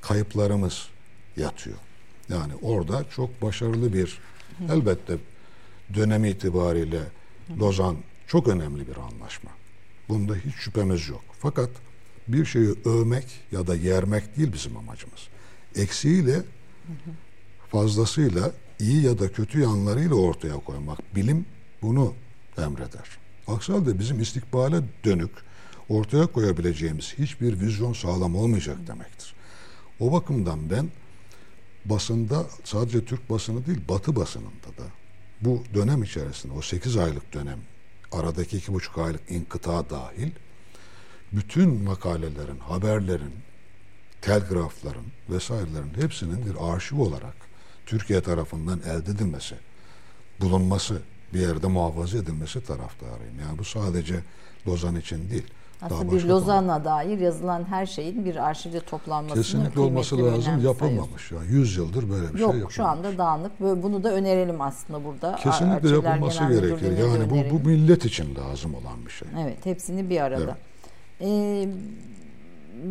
kayıplarımız yatıyor. Yani orada çok başarılı bir elbette dönemi itibariyle Lozan çok önemli bir anlaşma. Bunda hiç şüphemiz yok. Fakat bir şeyi övmek ya da yermek değil bizim amacımız. Eksiğiyle fazlasıyla iyi ya da kötü yanlarıyla ortaya koymak. Bilim bunu emreder. Aksi halde bizim istikbale dönük ortaya koyabileceğimiz hiçbir vizyon sağlam olmayacak demektir. O bakımdan ben basında sadece Türk basını değil Batı basınında da bu dönem içerisinde o 8 aylık dönem aradaki iki buçuk aylık inkıta dahil bütün makalelerin, haberlerin, telgrafların vesairelerin hepsinin bir arşiv olarak Türkiye tarafından elde edilmesi, bulunması, bir yerde muhafaza edilmesi taraftarıyım. Yani bu sadece Lozan için değil. Aslında bir Lozan'a dair yazılan her şeyin bir arşivde toplanmasını Kesinlikle olması lazım. Yapılmamış. Yani 100 yıldır böyle bir Yok, şey yapılmamış. şu anda dağınık. Bunu da önerelim aslında burada. Kesinlikle Arçelikler yapılması gerekir. Yani bu, bu millet için lazım olan bir şey. Evet, hepsini bir arada. Ee,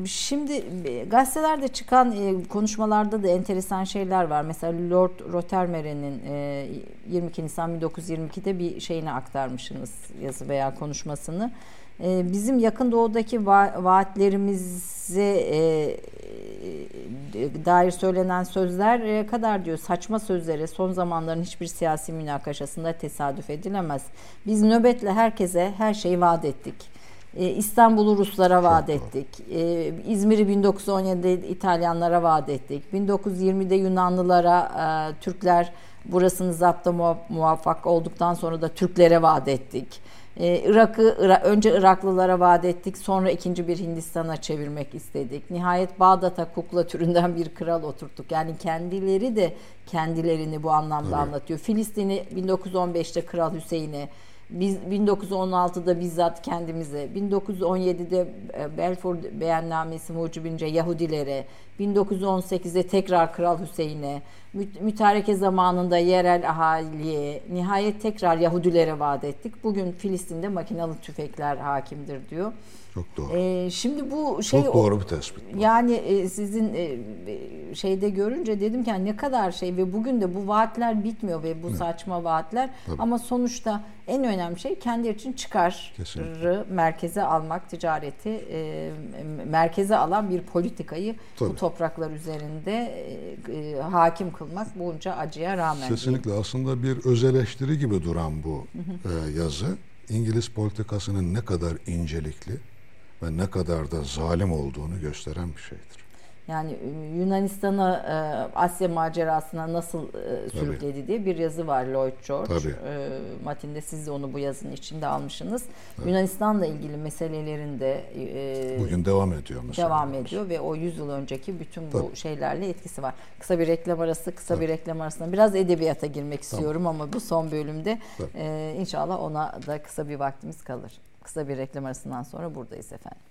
şimdi e, gazetelerde çıkan e, konuşmalarda da enteresan şeyler var. Mesela Lord Rothermere'nin e, 22 Nisan 1922'de bir şeyini aktarmışsınız yazı veya konuşmasını. E, bizim yakın doğudaki va- vaatlerimize e, e, dair söylenen sözler e, kadar diyor saçma sözlere son zamanların hiçbir siyasi münakaşasında tesadüf edilemez. Biz nöbetle herkese her şeyi vaat ettik. E, İstanbul'u Ruslara vaat ettik. E, İzmir'i 1917'de İtalyanlara vaat ettik. 1920'de Yunanlılara e, Türkler burasını zapta muva- muvaffak olduktan sonra da Türklere vaat ettik. E, Irak'ı Ira- önce Iraklılara vaat ettik, sonra ikinci bir Hindistan'a çevirmek istedik. Nihayet Bağdat'a kukla türünden bir kral oturttuk. Yani kendileri de kendilerini bu anlamda anlatıyor. Filistin'i 1915'te Kral Hüseyin'e, biz 1916'da bizzat kendimize, 1917'de e, Balfour Beyannamesi mucibince Yahudilere, 1918'de tekrar Kral Hüseyin'e, müt- mütareke zamanında yerel ahaliye, nihayet tekrar Yahudilere vaat ettik. Bugün Filistin'de makinalı tüfekler hakimdir diyor. Çok doğru. Ee, şimdi bu şey Çok doğru bir tespit. yani e, sizin e, e, şeyde görünce dedim ki yani ne kadar şey ve bugün de bu vaatler bitmiyor ve bu saçma vaatler ama sonuçta en önemli şey kendi için çıkarı Kesinlikle. merkeze almak, ticareti e, merkeze alan bir politikayı bu Tabii. topraklar üzerinde e, e, hakim kılmak bunca acıya rağmen. Kesinlikle aslında bir öz gibi duran bu e, yazı İngiliz politikasının ne kadar incelikli ve ne kadar da zalim olduğunu gösteren bir şeydir. Yani e, Yunanistan'ı e, Asya macerasına nasıl e, sürükledi diye bir yazı var Lloyd George. Tabii. Matinde siz de onu bu yazının içinde almışsınız. Yunanistan'la ilgili meselelerinde e, Bugün devam ediyor mesela. devam ediyor ve o 100 yıl önceki bütün bu Tabii. şeylerle etkisi var. Kısa bir reklam arası, kısa bir reklam arasında biraz edebiyata girmek istiyorum ama bu son bölümde Tabii. inşallah ona da kısa bir vaktimiz kalır. Kısa bir reklam arasından sonra buradayız efendim.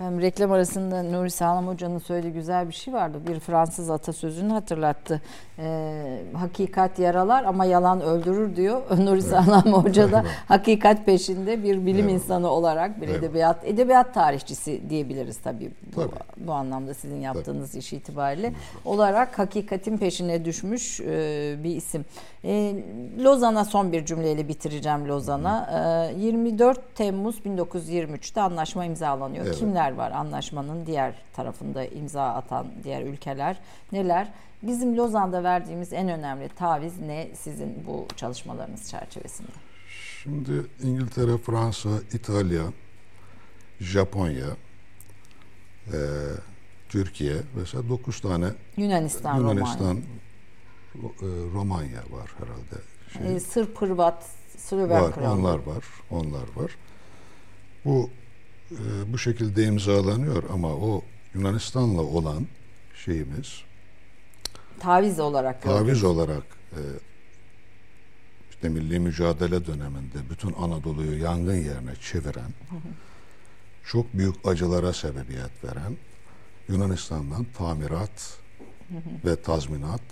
Ben reklam arasında Nuri Sağlam Hoca'nın söylediği güzel bir şey vardı. Bir Fransız atasözünü hatırlattı. Ee, hakikat yaralar ama yalan öldürür diyor. Nuri Sağlam Hoca da hakikat peşinde bir bilim Evet. insanı olarak bir Evet. edebiyat edebiyat tarihçisi diyebiliriz tabii bu, Tabii. bu anlamda sizin yaptığınız iş itibariyle olarak hakikatin peşine düşmüş e, bir isim. E, Lozan'a son bir cümleyle bitireceğim Lozan'a. E, 24 Temmuz 1923'te anlaşma imzalanıyor. Evet. Kimler var anlaşmanın diğer tarafında imza atan diğer ülkeler neler? Bizim Lozan'da verdiğimiz en önemli taviz ne sizin bu çalışmalarınız çerçevesinde? Şimdi İngiltere, Fransa, İtalya, Japonya, e, Türkiye mesela 9 tane Yunanistan, Yunanistan, Romanya. Ro- e, Romanya var herhalde. Şey, E, Sırp, Hırvat, Sloven var, Krallığı. onlar var, onlar var. Bu e, bu şekilde imzalanıyor ama o Yunanistan'la olan şeyimiz Taviz olarak. taviz olarak e, işte milli mücadele döneminde bütün Anadolu'yu yangın yerine çeviren, çok büyük acılara sebebiyet veren Yunanistan'dan tamirat ve tazminat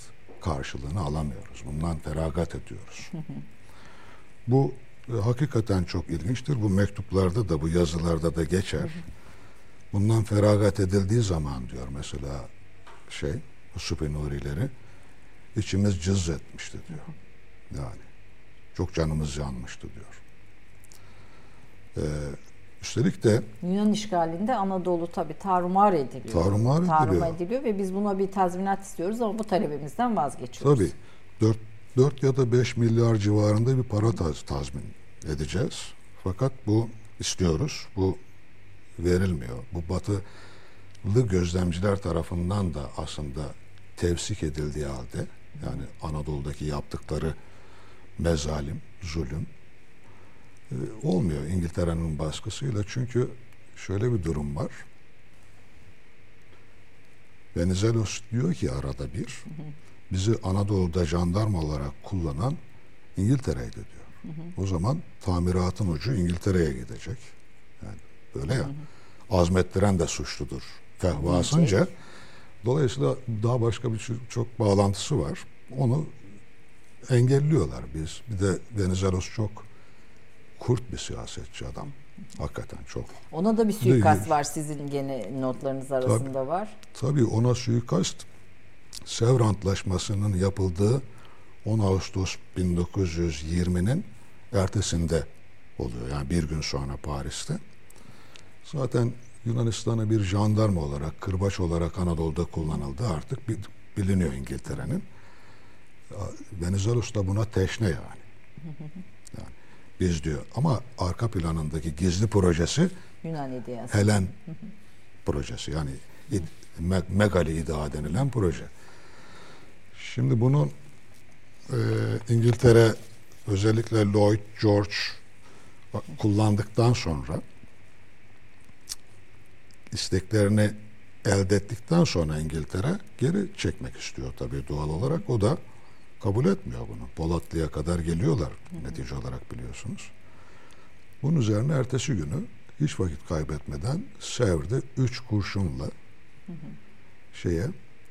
karşılığını alamıyoruz. Bundan feragat ediyoruz. Bu e, hakikaten çok ilginçtir. Bu mektuplarda da bu yazılarda da geçer. Bundan feragat edildiği zaman diyor mesela şey Supi Nurileri içimiz cız etmişti diyor. Yani çok canımız yanmıştı diyor. Ee, üstelik de Yunan işgalinde Anadolu tabii tarumar ediliyor. Tarumar ediliyor. ediliyor ve biz buna bir tazminat istiyoruz ama bu talebimizden vazgeçiyoruz. tabii 4, 4 ya da 5 milyar civarında bir para taz, tazmin edeceğiz. Fakat bu istiyoruz. Bu verilmiyor. Bu batılı gözlemciler tarafından da aslında tevsik edildiği halde yani Anadolu'daki yaptıkları mezalim, zulüm e, olmuyor İngiltere'nin baskısıyla. Çünkü şöyle bir durum var. Venizelos diyor ki arada bir bizi Anadolu'da jandarma olarak kullanan İngiltere'ydi diyor. O zaman tamiratın ucu İngiltere'ye gidecek. Yani böyle ya. Azmettiren de suçludur. Fehvasınca. Dolayısıyla daha başka bir çok bağlantısı var. Onu engelliyorlar biz. Bir de Venizelos çok kurt bir siyasetçi adam. Hakikaten çok. Ona da bir suikast var sizin gene notlarınız arasında tabii, var. Tabii ona suikast Sevr Antlaşması'nın yapıldığı 10 Ağustos 1920'nin ertesinde oluyor. Yani bir gün sonra Paris'te. Zaten Yunanistan'ı bir jandarma olarak, kırbaç olarak Anadolu'da kullanıldı. Artık biliniyor İngiltere'nin. Venizelos da buna teşne yani. yani. Biz diyor ama arka planındaki gizli projesi Yunan iddiası. Helen projesi yani me Megali iddia denilen proje. Şimdi bunu e, İngiltere özellikle Lloyd George kullandıktan sonra isteklerini elde ettikten sonra İngiltere geri çekmek istiyor tabii doğal olarak. O da kabul etmiyor bunu. Polatlı'ya kadar geliyorlar hı netice olarak biliyorsunuz. Bunun üzerine ertesi günü hiç vakit kaybetmeden Sevr'de üç kurşunla şeye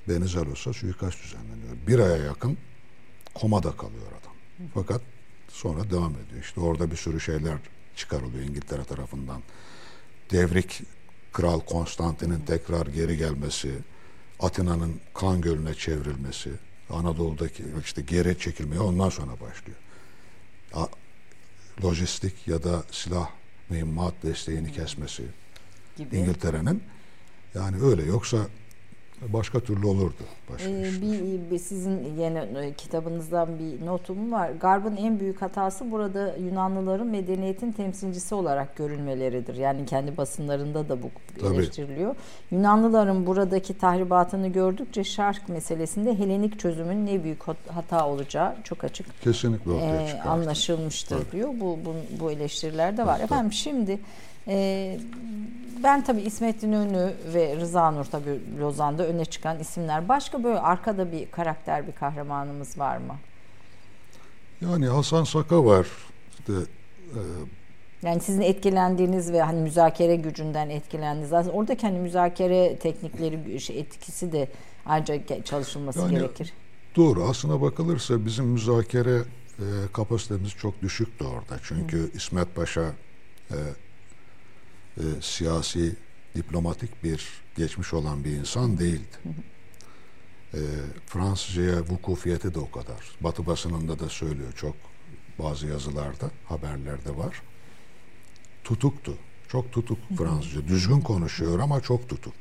Benizalos'a suikast düzenleniyor. Bir aya yakın komada kalıyor adam. Fakat sonra devam ediyor. İşte orada bir sürü şeyler çıkarılıyor İngiltere tarafından. Devrik Kral Konstantin'in tekrar geri gelmesi, Atina'nın kan gölüne çevrilmesi, Anadolu'daki işte geri çekilmeye ondan sonra başlıyor. Lojistik ya da silah mühimmat desteğini kesmesi. İngiltere'nin yani öyle yoksa başka türlü olurdu. Başka ee, bir, bir sizin yeni e, kitabınızdan bir notum var. Garb'ın en büyük hatası burada Yunanlıların medeniyetin temsilcisi olarak görülmeleridir. Yani kendi basınlarında da bu Tabii. eleştiriliyor. Yunanlıların buradaki tahribatını gördükçe şark meselesinde Helenik çözümün ne büyük hata olacağı çok açık Kesinlikle ortaya e, anlaşılmıştır Tabii. diyor. Bu, bu, bu eleştiriler de var. Tabii. Efendim şimdi e, ben tabii İsmet İnönü ve Rıza Nur tabii Lozan'da öne çıkan isimler. Başka böyle arkada bir karakter, bir kahramanımız var mı? Yani Hasan Saka var. İşte, e, yani sizin etkilendiğiniz ve hani müzakere gücünden etkilendiğiniz aslında oradaki hani müzakere teknikleri şey, etkisi de ayrıca çalışılması yani, gerekir. Doğru. Aslına bakılırsa bizim müzakere e, kapasitemiz çok düşüktü orada. Çünkü Hı. İsmet Paşa e, e, siyasi, diplomatik bir geçmiş olan bir insan değildi. E, Fransızcaya vukufiyeti de o kadar. Batı basınında da söylüyor çok bazı yazılarda, haberlerde var. Tutuktu. Çok tutuk Fransızca. Düzgün konuşuyor ama çok tutuk.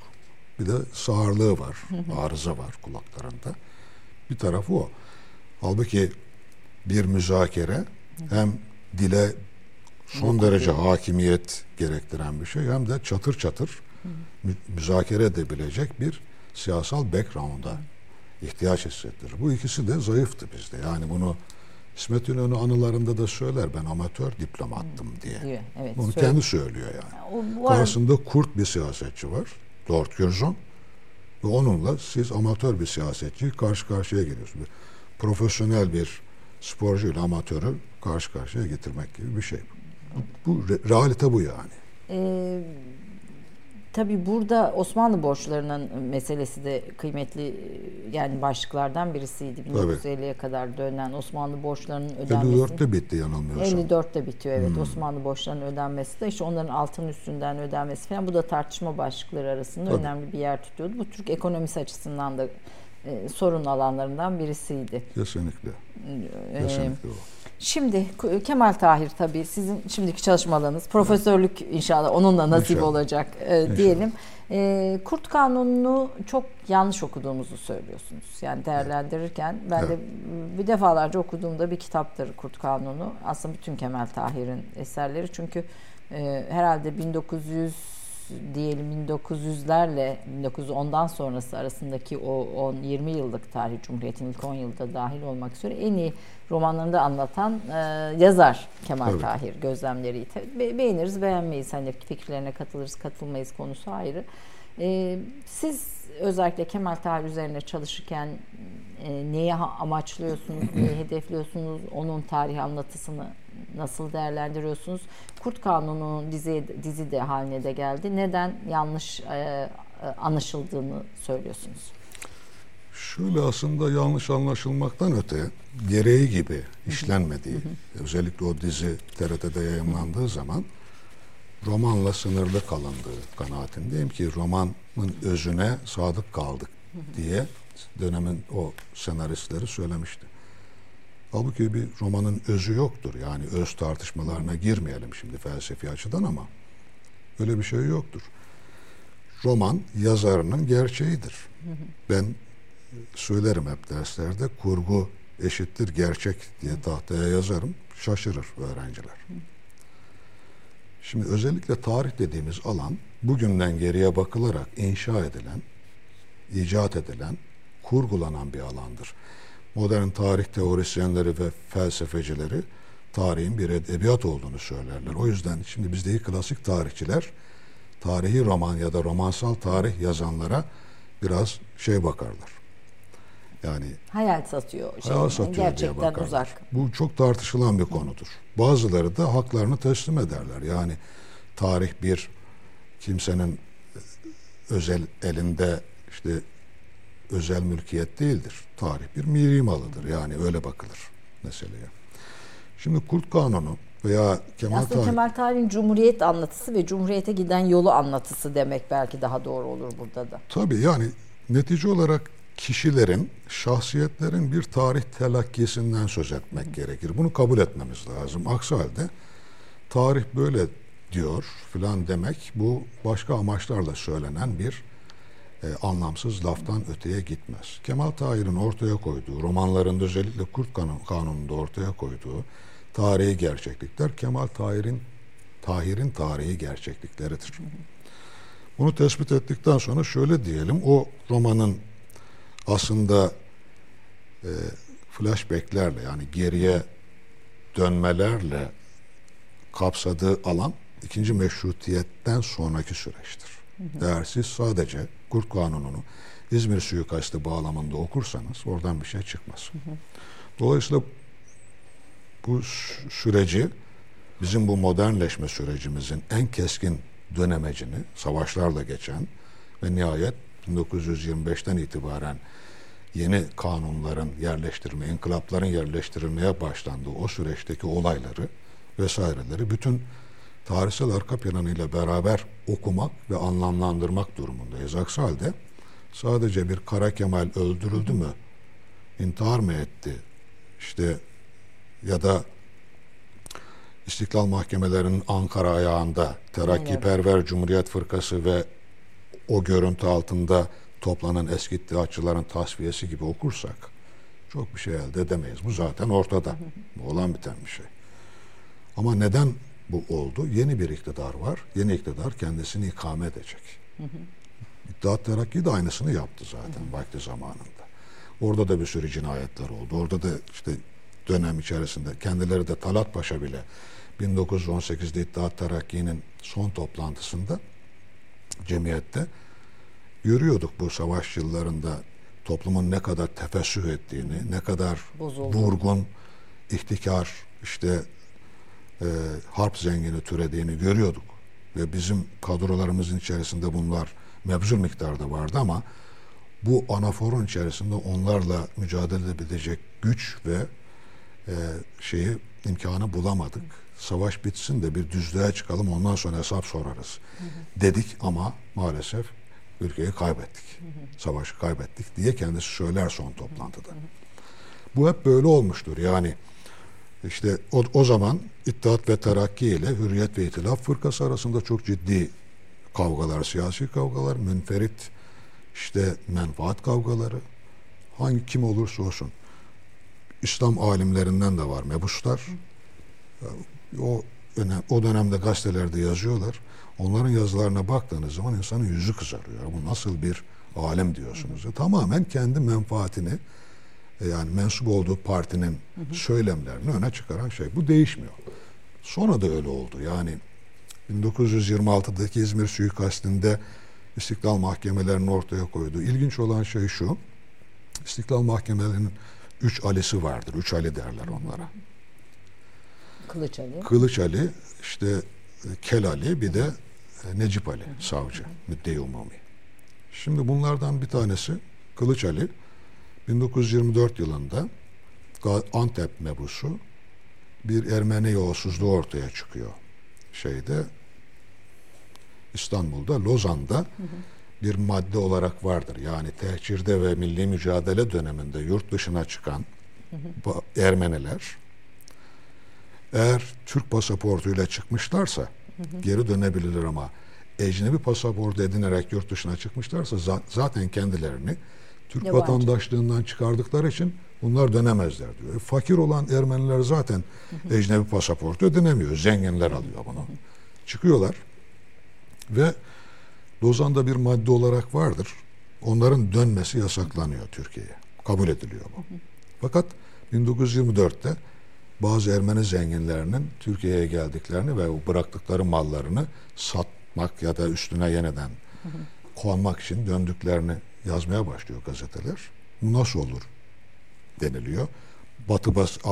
Bir de sağırlığı var, arıza var kulaklarında. Bir tarafı o. Halbuki bir müzakere hem dile son derece hakimiyet gerektiren bir şey hem de çatır çatır mü müzakere edebilecek bir siyasal background'a ihtiyaç hissettirir. Bu ikisi de zayıftı bizde. Yani bunu İsmet İnönü anılarında da söyler ben amatör diplomattım diye. Evet, Bunu söyle. kendi söylüyor yani. O, Karşısında kurt bir siyasetçi var. Lord Curzon. Ve onunla siz amatör bir siyasetçi karşı karşıya geliyorsunuz. Profesyonel bir sporcuyla amatörü karşı karşıya getirmek gibi bir şey. Bu realite bu yani. Ee, tabii burada Osmanlı borçlarının meselesi de kıymetli yani başlıklardan birisiydi. 1950'ye kadar dönen Osmanlı borçlarının ödenmesi. 54'te bitti yanılmıyorsam. 54'te bitiyor evet hmm. Osmanlı borçlarının ödenmesi de işte onların altın üstünden ödenmesi falan bu da tartışma başlıkları arasında tabii. önemli bir yer tutuyordu. Bu Türk ekonomisi açısından da e, sorun alanlarından birisiydi. Kesinlikle. Ee, Kesinlikle o. Şimdi Kemal Tahir tabii sizin şimdiki çalışmalarınız profesörlük inşallah onunla nasip inşallah. olacak e, diyelim. E, Kurt Kanunu'nu çok yanlış okuduğumuzu söylüyorsunuz. Yani değerlendirirken ben evet. de bir defalarca okuduğumda bir kitaptır Kurt Kanunu. Aslında bütün Kemal Tahir'in eserleri çünkü e, herhalde 1900 diyelim 1900'lerle 1910'dan sonrası arasındaki o 10-20 yıllık tarih Cumhuriyet'in ilk 10 yılda dahil olmak üzere en iyi romanlarında anlatan e, yazar Kemal evet. Tahir gözlemleri. Be- beğeniriz beğenmeyiz hani fikirlerine katılırız katılmayız konusu ayrı. E, siz özellikle Kemal Tahir üzerine çalışırken e, neyi amaçlıyorsunuz, neyi hedefliyorsunuz, onun tarih anlatısını nasıl değerlendiriyorsunuz? Kurt Kanunu dizi, dizi de haline de geldi. Neden yanlış e, e, anlaşıldığını söylüyorsunuz? Şöyle aslında yanlış anlaşılmaktan öte gereği gibi işlenmediği, özellikle o dizi TRT'de yayınlandığı zaman romanla sınırlı kalındığı kanaatindeyim ki romanın özüne sadık kaldık diye dönemin o senaristleri söylemişti. Halbuki bir romanın özü yoktur. Yani öz tartışmalarına girmeyelim şimdi felsefi açıdan ama öyle bir şey yoktur. Roman yazarının gerçeğidir. Ben söylerim hep derslerde kurgu eşittir gerçek diye tahtaya yazarım. Şaşırır öğrenciler. Şimdi özellikle tarih dediğimiz alan bugünden geriye bakılarak inşa edilen, icat edilen, kurgulanan bir alandır modern tarih teorisyenleri ve felsefecileri tarihin bir edebiyat olduğunu söylerler. O yüzden şimdi bizdeki klasik tarihçiler tarihi roman ya da romansal tarih yazanlara biraz şey bakarlar. Yani hayal satıyor. Şey, hayal satıyor gerçekten diye bakarlar. uzak. Bu çok tartışılan bir konudur. Bazıları da haklarını teslim ederler. Yani tarih bir kimsenin özel elinde işte özel mülkiyet değildir. Tarih bir miri malıdır. Yani öyle bakılır meseleye. Şimdi Kurt Kanunu veya Kemal Aslında Tarih... Kemal Tarih'in Cumhuriyet anlatısı ve Cumhuriyete giden yolu anlatısı demek belki daha doğru olur burada da. Tabii yani netice olarak kişilerin, şahsiyetlerin bir tarih telakkisinden söz etmek gerekir. Bunu kabul etmemiz lazım. Aksi halde tarih böyle diyor filan demek bu başka amaçlarla söylenen bir e, anlamsız laftan öteye gitmez. Kemal Tahir'in ortaya koyduğu, romanlarında özellikle Kurt Kanunu'nda ortaya koyduğu tarihi gerçeklikler Kemal Tahir'in Tahir'in tarihi gerçeklikleridir. Bunu tespit ettikten sonra şöyle diyelim, o romanın aslında e, flashbacklerle yani geriye dönmelerle kapsadığı alan ikinci meşrutiyetten sonraki süreçtir. Eğer siz sadece Kurt Kanunu'nu İzmir suikastı bağlamında okursanız oradan bir şey çıkmaz. Dolayısıyla bu süreci bizim bu modernleşme sürecimizin en keskin dönemecini savaşlarla geçen ve nihayet 1925'ten itibaren yeni kanunların yerleştirme, inkılapların yerleştirilmeye başlandığı o süreçteki olayları vesaireleri bütün tarihsel arka planıyla beraber okumak ve anlamlandırmak durumundayız. Aksi halde sadece bir Kara Kemal öldürüldü mü, intihar mı etti, işte ya da İstiklal Mahkemelerinin Ankara ayağında Terakkiperver Cumhuriyet Fırkası ve o görüntü altında toplanan eski iddiaçıların tasfiyesi gibi okursak çok bir şey elde edemeyiz. Bu zaten ortada. Bu olan biten bir şey. Ama neden bu oldu. Yeni bir iktidar var. Yeni iktidar kendisini ikame edecek. Hı hı. İttihat Terakki de aynısını yaptı zaten hı hı. vakti zamanında. Orada da bir sürü cinayetler oldu. Orada da işte dönem içerisinde kendileri de Talat Paşa bile 1918'de İttihat Terakki'nin son toplantısında cemiyette görüyorduk bu savaş yıllarında toplumun ne kadar tefessüh ettiğini, ne kadar Bozuldu. vurgun, ihtikar, işte e, harp zengini türediğini görüyorduk. Ve bizim kadrolarımızın içerisinde bunlar mevzul miktarda vardı ama bu anaforun içerisinde onlarla mücadele edebilecek güç ve e, şeyi imkanı bulamadık. Savaş bitsin de bir düzlüğe çıkalım ondan sonra hesap sorarız hı hı. dedik ama maalesef ülkeyi kaybettik. Hı hı. Savaşı kaybettik diye kendisi söyler son toplantıda. Hı hı. Bu hep böyle olmuştur. Yani İşte o, o zaman İttihat ve Terakki ile Hürriyet ve İtilaf Fırkası arasında çok ciddi kavgalar, siyasi kavgalar, münferit işte menfaat kavgaları hangi kim olursa olsun İslam alimlerinden de var mebuslar. O önem, o dönemde gazetelerde yazıyorlar. Onların yazılarına baktığınız zaman insanın yüzü kızarıyor. Bu nasıl bir alem diyorsunuz. Tamamen kendi menfaatini yani mensup olduğu partinin söylemlerini öne çıkaran şey. Bu değişmiyor. Sonra da öyle oldu. Yani 1926'daki İzmir suikastinde İstiklal mahkemelerinin ortaya koyduğu ilginç olan şey şu. İstiklal mahkemelerinin üç Ali'si vardır. Üç Ali derler onlara. Kılıç Ali. Kılıç Ali, işte e, Kel Ali, bir de e, Necip Ali, savcı, müdde umumi. Şimdi bunlardan bir tanesi Kılıç Ali, 1924 yılında Antep mebusu bir Ermeni yolsuzluğu ortaya çıkıyor. Şeyde İstanbul'da, Lozan'da hı hı. bir madde olarak vardır. Yani tehcirde ve milli mücadele döneminde yurt dışına çıkan hı hı. Ermeniler eğer Türk pasaportuyla çıkmışlarsa hı hı. geri dönebilirler ama ecnebi pasaport edinerek yurt dışına çıkmışlarsa zaten kendilerini Türk Yabancı. vatandaşlığından çıkardıkları için bunlar dönemezler diyor. E, fakir olan Ermeniler zaten ecnebi pasaportu ödünemiyor. Zenginler alıyor bunu. Çıkıyorlar ve Lozan'da bir madde olarak vardır. Onların dönmesi yasaklanıyor Türkiye'ye. Kabul ediliyor bu. Fakat 1924'te bazı Ermeni zenginlerinin Türkiye'ye geldiklerini ve bıraktıkları mallarını satmak ya da üstüne yeniden konmak için döndüklerini yazmaya başlıyor gazeteler. Bu nasıl olur deniliyor. Batı bas, e,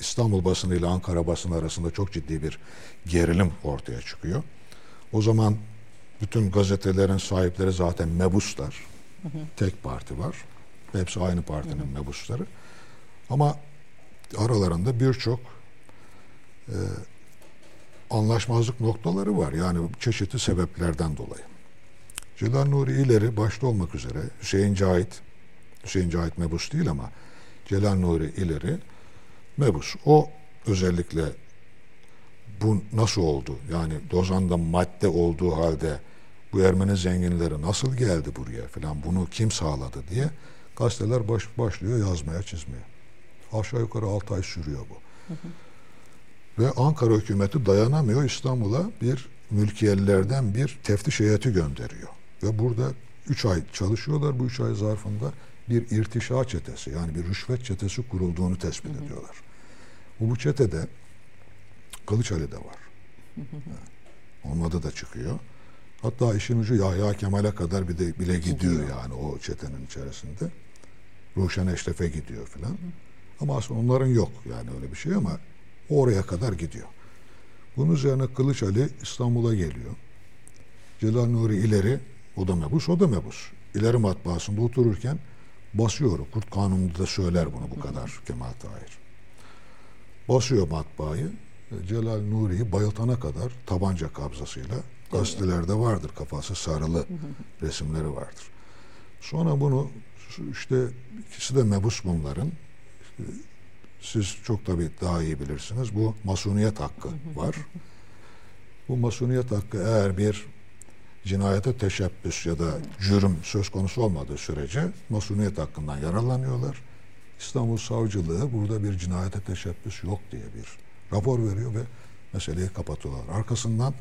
İstanbul basını ile Ankara basını arasında çok ciddi bir gerilim ortaya çıkıyor. O zaman bütün gazetelerin sahipleri zaten mebuslar. Hı hı. Tek parti var. Hepsi aynı partinin hı hı. mebusları. Ama aralarında birçok e, anlaşmazlık noktaları var. Yani çeşitli sebeplerden dolayı. Celal Nuri ileri başta olmak üzere Hüseyin Cahit, Hüseyin Cahit mebus değil ama Celal Nuri ileri mebus. O özellikle bu nasıl oldu? Yani Dozan'da madde olduğu halde bu Ermeni zenginleri nasıl geldi buraya falan bunu kim sağladı diye gazeteler baş, başlıyor yazmaya çizmeye. Aşağı yukarı 6 ay sürüyor bu. Hı hı. Ve Ankara hükümeti dayanamıyor İstanbul'a bir mülkiyelilerden bir teftiş heyeti gönderiyor. Ve burada 3 ay çalışıyorlar. Bu 3 ay zarfında bir irtişa çetesi yani bir rüşvet çetesi kurulduğunu tespit hı hı. ediyorlar. Bu, bu çetede Kılıç Ali de var. Hı hı. Onun adı da çıkıyor. Hatta işin ucu Yahya Kemal'e kadar bir de bile gidiyor, gidiyor. yani o çetenin içerisinde. Ruşen Eşref'e gidiyor filan. Ama aslında onların yok yani öyle bir şey ama oraya kadar gidiyor. Bunun üzerine Kılıç Ali İstanbul'a geliyor. Celal Nuri ileri, o da mebus, o da mebus. İleri matbaasında otururken basıyor. Kurt Kanunu da söyler bunu bu kadar Kemal Tahir. Basıyor matbaayı. Celal Nuri'yi bayıltana kadar tabanca kabzasıyla gazetelerde vardır. Kafası sarılı resimleri vardır. Sonra bunu işte ikisi de mebus bunların. Siz çok tabii daha iyi bilirsiniz. Bu masuniyet hakkı var. Bu masuniyet hakkı eğer bir cinayete teşebbüs ya da cürüm söz konusu olmadığı sürece masuniyet hakkından yararlanıyorlar. İstanbul Savcılığı burada bir cinayete teşebbüs yok diye bir rapor veriyor ve meseleyi kapatıyorlar. Arkasından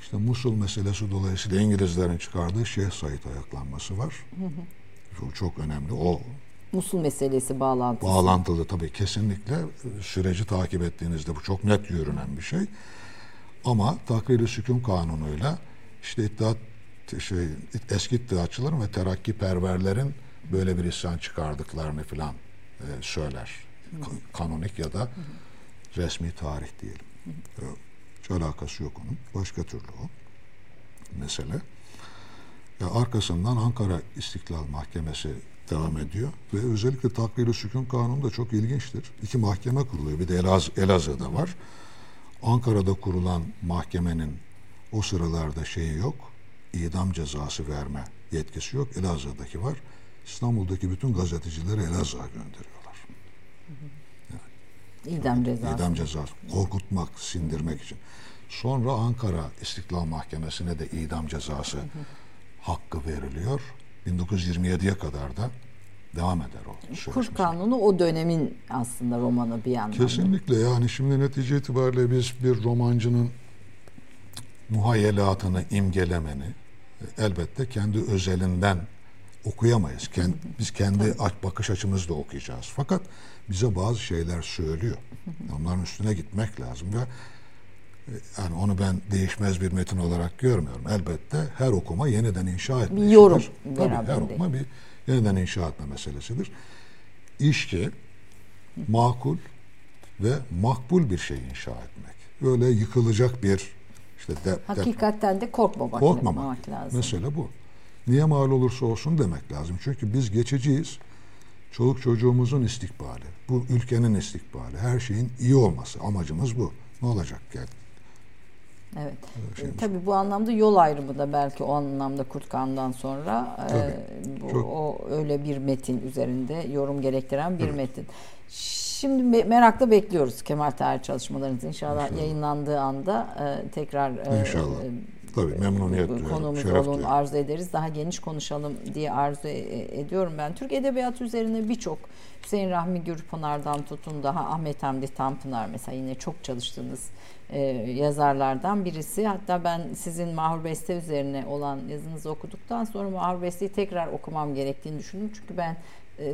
işte Musul meselesi dolayısıyla İngilizlerin çıkardığı Şeyh Said ayaklanması var. Hı hı. Bu çok önemli. O Musul meselesi bağlantısı. Bağlantılı tabii kesinlikle süreci takip ettiğinizde bu çok net yürünen bir şey. Ama takrir-i sükun kanunuyla işte iddiat şey, eski iddiatçıların ve terakki perverlerin böyle bir isyan çıkardıklarını filan e, söyler. Hı. Kanonik ya da resmi tarih diyelim. Hı. Hiç alakası yok onun. Başka türlü o mesele. Ya arkasından Ankara İstiklal Mahkemesi devam ediyor. Ve özellikle takviri sükun kanunu da çok ilginçtir. İki mahkeme kuruluyor. Bir de Elaz Elazığ'da var. Ankara'da kurulan mahkemenin o sıralarda şeyi yok. idam cezası verme yetkisi yok. Elazığ'daki var. İstanbul'daki bütün gazetecileri Elazığ'a gönderiyorlar. Yani İdam cezası. İdam cezası. Korkutmak, sindirmek için. Sonra Ankara İstiklal Mahkemesi'ne de idam cezası hakkı veriliyor. 1927'ye kadar da devam eder o Kurt. Kanunu o dönemin aslında romanı bir yandan. Kesinlikle yani şimdi netice itibariyle biz bir romancının muhayyelatını imgelemeni e, elbette kendi özelinden okuyamayız. Kend, biz kendi bakış açımızla okuyacağız. Fakat bize bazı şeyler söylüyor. Onların üstüne gitmek lazım ve e, yani onu ben değişmez bir metin olarak görmüyorum. Elbette her okuma yeniden inşa etme Bir yorum. Tabii her okuma bir yeniden inşa etme meselesidir. İş ki makul ve makbul bir şey inşa etmek. Öyle yıkılacak bir işte de, de- Hakikaten de korkmamak, korkmamak. lazım. Mesele bu. Niye mal olursa olsun demek lazım. Çünkü biz geçiciyiz. Çoluk çocuğumuzun istikbali, bu ülkenin istikbali, her şeyin iyi olması amacımız bu. Ne olacak yani? Evet. şeyimiz. E, Tabii bu anlamda yol ayrımı da belki o anlamda Kurt Kağan'dan sonra e, Tabii. bu, Çok. o öyle bir metin üzerinde yorum gerektiren bir metin. Şimdi me- merakla bekliyoruz Kemal Tahir çalışmalarınızı. İnşallah, İnşallah. yayınlandığı anda e, tekrar e, İnşallah. e, Tabii memnuniyet duyarım, konuğumuz şeref olun arzu ederiz. Daha geniş konuşalım diye arzu ediyorum ben. Türk Edebiyatı üzerine birçok Hüseyin Rahmi Gürpınar'dan tutun daha Ahmet Hamdi Tanpınar mesela yine çok çalıştığınız e, yazarlardan birisi. Hatta ben sizin Mahur Beste üzerine olan yazınızı okuduktan sonra Mahur Beste'yi tekrar okumam gerektiğini düşündüm. Çünkü ben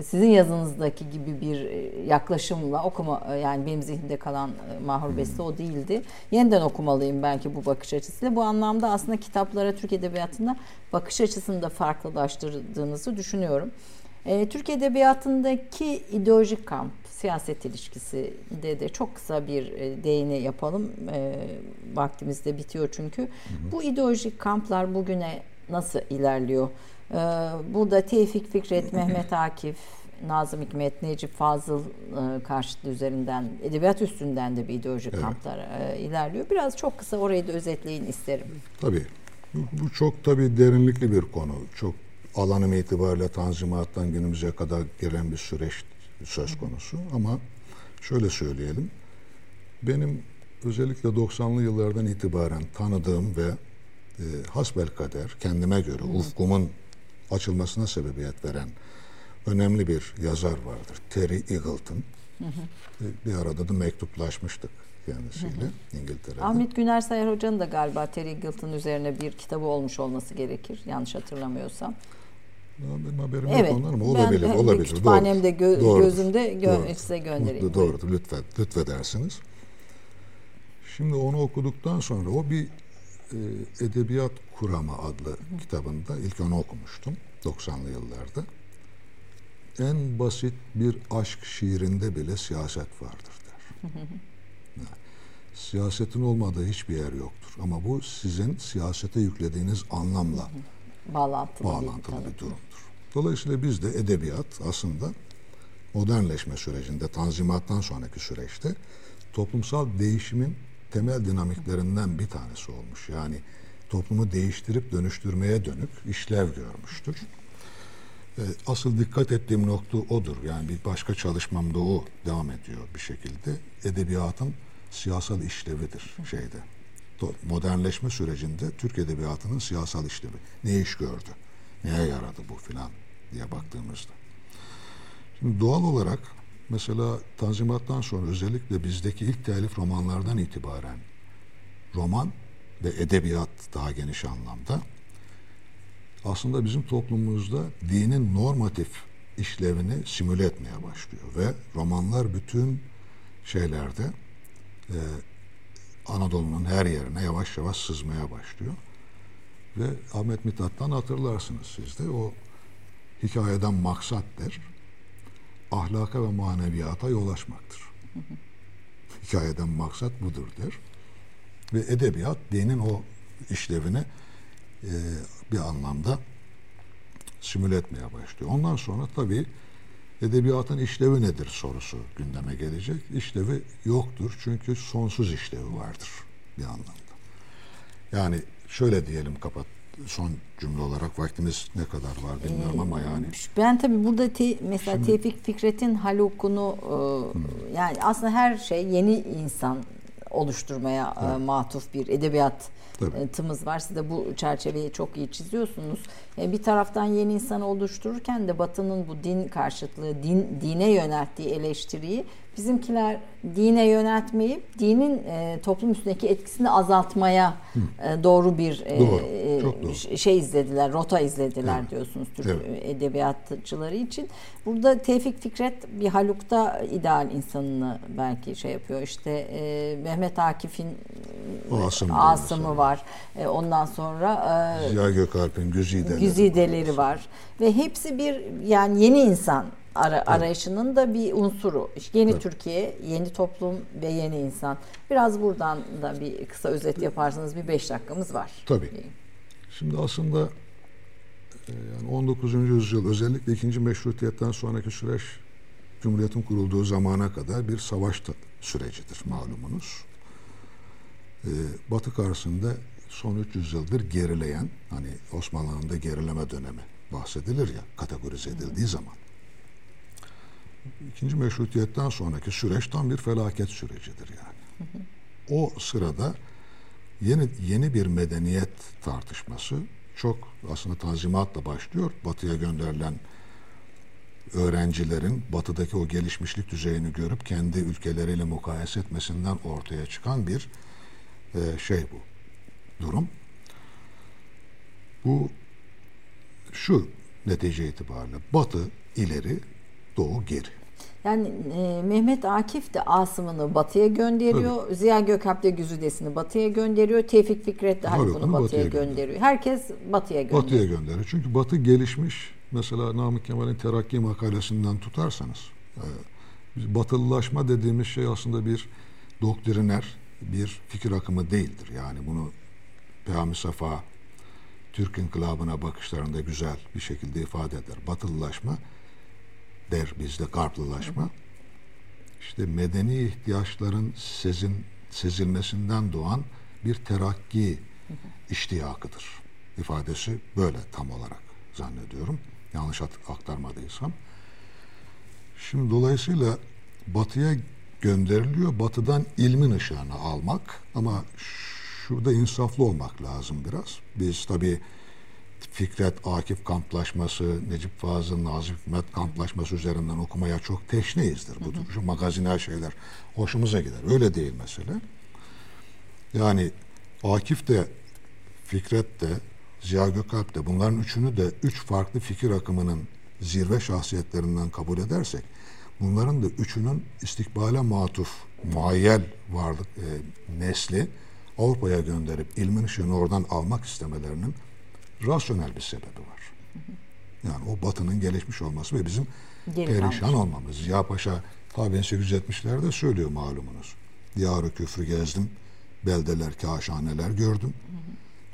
sizin yazınızdaki gibi bir e, yaklaşımla okuma e, yani benim zihnimde kalan e, Mahur Beste o değildi. Yeniden okumalıyım belki bu bakış açısıyla. Bu anlamda aslında kitaplara Türk Edebiyatı'nda bakış açısını da farklılaştırdığınızı düşünüyorum. E, Türk Edebiyatı'ndaki ideolojik kamp, siyaset ilişkisi de de çok kısa bir e, değini yapalım. E, vaktimiz de bitiyor çünkü. Bu ideolojik kamplar bugüne nasıl ilerliyor? E, burada Tevfik Fikret, Mehmet Akif, Nazım Hikmet, Necip Fazıl e, karşıtlığı üzerinden, edebiyat üstünden de bir ideolojik Evet. kamplar e, ilerliyor. Biraz çok kısa orayı da özetleyin isterim. Tabii. Bu, çok tabii derinlikli bir konu. Çok alanım itibariyle tanzimattan günümüze kadar gelen bir süreç söz konusu. Ama şöyle söyleyelim. Benim özellikle 90'lı yıllardan itibaren tanıdığım ve e, hasbelkader kendime göre ufkumun açılmasına sebebiyet veren önemli bir yazar vardır. Terry Eagleton. E, Bir arada da mektuplaşmıştık kendisiyle İngiltere'de. Ahmet Güner Sayar Hoca'nın da galiba Terry Eagleton üzerine bir kitabı olmuş olması gerekir. Yanlış hatırlamıyorsam. Benim haberim Evet. yok ondan ama ben olabilir, olabilir. Kütüphanemde gö- Doğrudur, gözümde gö- doğrudur. size göndereyim. Mutlu, doğrudur, lütfen, lütfedersiniz. Şimdi onu okuduktan sonra o bir e, Edebiyat Kuramı adlı kitabında ilk onu okumuştum 90'lı yıllarda. En basit bir aşk şiirinde bile siyaset vardır der. Siyasetin olmadığı hiçbir yer yoktur. Ama bu sizin siyasete yüklediğiniz anlamla Bağlantılı, bağlantılı bir bir durumdur. Dolayısıyla biz de edebiyat aslında modernleşme sürecinde, tanzimattan sonraki süreçte toplumsal değişimin temel dinamiklerinden bir tanesi olmuş. Yani toplumu değiştirip dönüştürmeye dönük işlev görmüştür. Ee, Asıl dikkat ettiğim nokta odur. Yani bir başka çalışmamda o devam ediyor bir şekilde. Edebiyatın siyasal işlevidir şeyde. Modernleşme sürecinde Türk edebiyatının siyasal işlevi. Ne iş gördü? Neye yaradı bu filan diye baktığımızda. Şimdi doğal olarak mesela Tanzimat'tan sonra özellikle bizdeki ilk telif romanlardan itibaren roman ve edebiyat daha geniş anlamda aslında bizim toplumumuzda dinin normatif işlevini simüle etmeye başlıyor ve romanlar bütün şeylerde e, Anadolu'nun her yerine yavaş yavaş sızmaya başlıyor. Ve Ahmet Mithat'tan hatırlarsınız siz de o hikayeden maksat der, ahlaka ve maneviyata yol açmaktır. Hikayeden maksat budur der. Ve edebiyat dinin o işlevini e, bir anlamda simüle etmeye başlıyor. Ondan sonra tabii edebiyatın işlevi nedir sorusu gündeme gelecek. İşlevi yoktur çünkü sonsuz işlevi vardır bir anlamda. Yani şöyle diyelim kapat son cümle olarak vaktimiz ne kadar var bilmiyorum ama yani. Ben tabii burada te, mesela Şimdi, Tevfik Fikret'in Haluk'unu e, yani aslında her şey yeni insan oluşturmaya e, evet. matuf bir edebiyat tımız var. Siz de bu çerçeveyi çok iyi çiziyorsunuz. Yani bir taraftan yeni insan oluştururken de Batı'nın bu din karşıtlığı, din, dine yönelttiği eleştiriyi bizimkiler dine yöneltmeyip dinin e, toplum üstündeki etkisini azaltmaya e, doğru bir e, doğru, doğru. şey izlediler, rota izlediler evet. diyorsunuz Türk evet. edebiyatçıları için. Burada Tevfik Fikret bir Haluk'ta ideal insanını belki şey yapıyor. İşte e, Mehmet Akif'in Asım Asım'ı var. E, ondan sonra e, Ziya Gökalp'in Güzideleri, Güzideleri var. Ve hepsi bir yani yeni insan ara, evet. arayışının da bir unsuru. İşte yeni evet. Türkiye, yeni toplum ve yeni insan. Biraz buradan da bir kısa özet yaparsanız bir beş dakikamız var. Tabii. Şimdi aslında e, yani 19. yüzyıl özellikle ikinci meşrutiyetten sonraki süreç Cumhuriyet'in kurulduğu zamana kadar bir savaş sürecidir malumunuz. Ee, Batı karşısında son 300 yıldır gerileyen hani Osmanlı'nın gerileme dönemi bahsedilir ya kategorize edildiği zaman ikinci meşrutiyetten sonraki süreç tam bir felaket sürecidir yani. O sırada yeni yeni bir medeniyet tartışması çok aslında tanzimatla başlıyor. Batıya gönderilen öğrencilerin batıdaki o gelişmişlik düzeyini görüp kendi ülkeleriyle mukayese etmesinden ortaya çıkan bir e, şey bu durum. Bu şu netice itibariyle Batı ileri, Doğu geri. Yani e, Mehmet Akif de Asım'ını batıya gönderiyor. Tabii. Ziya Gökalp de Güzidesini batıya gönderiyor. Tevfik Fikret de Haluk'unu batıya, batıya gönderiyor. gönderiyor. Herkes batıya gönderiyor. Batıya gönderiyor. Çünkü batı gelişmiş. Mesela Namık Kemal'in terakki makalesinden tutarsanız e, batılılaşma dediğimiz şey aslında bir doktriner, bir fikir akımı değildir. Yani bunu Peyami Safa Türk İnkılabı'na bakışlarında güzel bir şekilde ifade eder. Batılılaşma der bizde garplılaşma. İşte medeni ihtiyaçların sezin, sezilmesinden doğan bir terakki iştiyakıdır. ifadesi böyle tam olarak zannediyorum. Yanlış aktarmadıysam. Şimdi dolayısıyla batıya gönderiliyor. Batıdan ilmin ışığını almak ama şurada insaflı olmak lazım biraz. Biz tabii Fikret Akif kamplaşması, Necip Fazıl, Nazım Hikmet kamplaşması üzerinden okumaya çok teşneyizdir. Bu tür şu magazinel şeyler hoşumuza gider. Öyle değil mesela. Yani Akif de Fikret de Ziya Gökalp de bunların üçünü de üç farklı fikir akımının zirve şahsiyetlerinden kabul edersek bunların da üçünün istikbale matuf, muayyel varlık e, nesli Avrupa'ya gönderip ilmin ışığını oradan almak istemelerinin rasyonel bir sebebi var. Yani o batının gelişmiş olması ve bizim Geri perişan kalmış. olmamız. Ziya Paşa ta 1870'lerde söylüyor malumunuz. Diyarı küfrü gezdim, beldeler, kaşhaneler gördüm.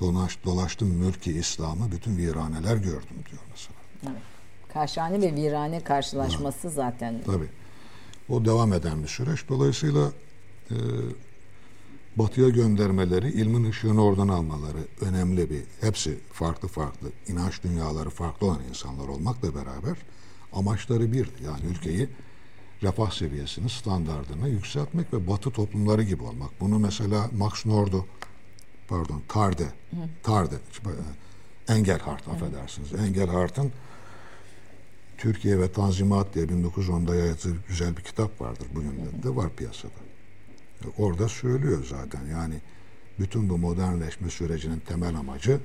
Dolaş, dolaştım mülki İslam'ı, bütün viraneler gördüm diyor mesela. Evet. Kaşhane ve virane karşılaşması evet. zaten. Tabii. O devam eden bir süreç. Dolayısıyla e, batıya göndermeleri, ilmin ışığını oradan almaları önemli bir, hepsi farklı farklı, inanç dünyaları farklı olan insanlar olmakla beraber amaçları bir. Yani ülkeyi refah seviyesini, standartını yükseltmek ve batı toplumları gibi olmak. Bunu mesela Max Nord'u, pardon Tarde, Tarde, Engelhardt affedersiniz. Engelhardt'ın Türkiye ve Tanzimat diye 1910'da yazdığı güzel bir kitap vardır. Bugün de var piyasada orada söylüyor zaten. Yani bütün bu modernleşme sürecinin temel amacı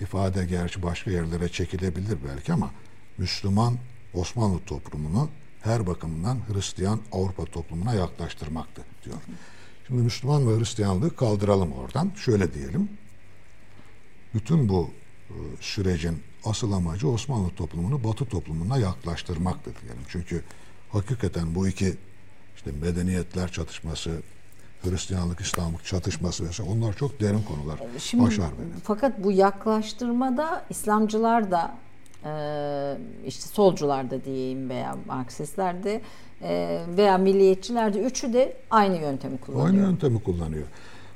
ifade gerçi başka yerlere çekilebilir belki ama Müslüman Osmanlı toplumunu her bakımdan Hristiyan Avrupa toplumuna yaklaştırmaktı diyor. Şimdi Müslüman ve Hristiyanlığı kaldıralım oradan. Şöyle diyelim. Bütün bu e, sürecin asıl amacı Osmanlı toplumunu Batı toplumuna yaklaştırmaktı diyelim. Çünkü hakikaten bu iki işte medeniyetler çatışması, Hristiyanlık, İslamlık çatışması vesaire onlar çok derin konular. Şimdi, Başar beni. Fakat bu yaklaştırmada İslamcılar da e, işte solcular da diyeyim veya Marksistler de e, veya milliyetçiler de üçü de aynı yöntemi kullanıyor. Aynı yöntemi kullanıyor.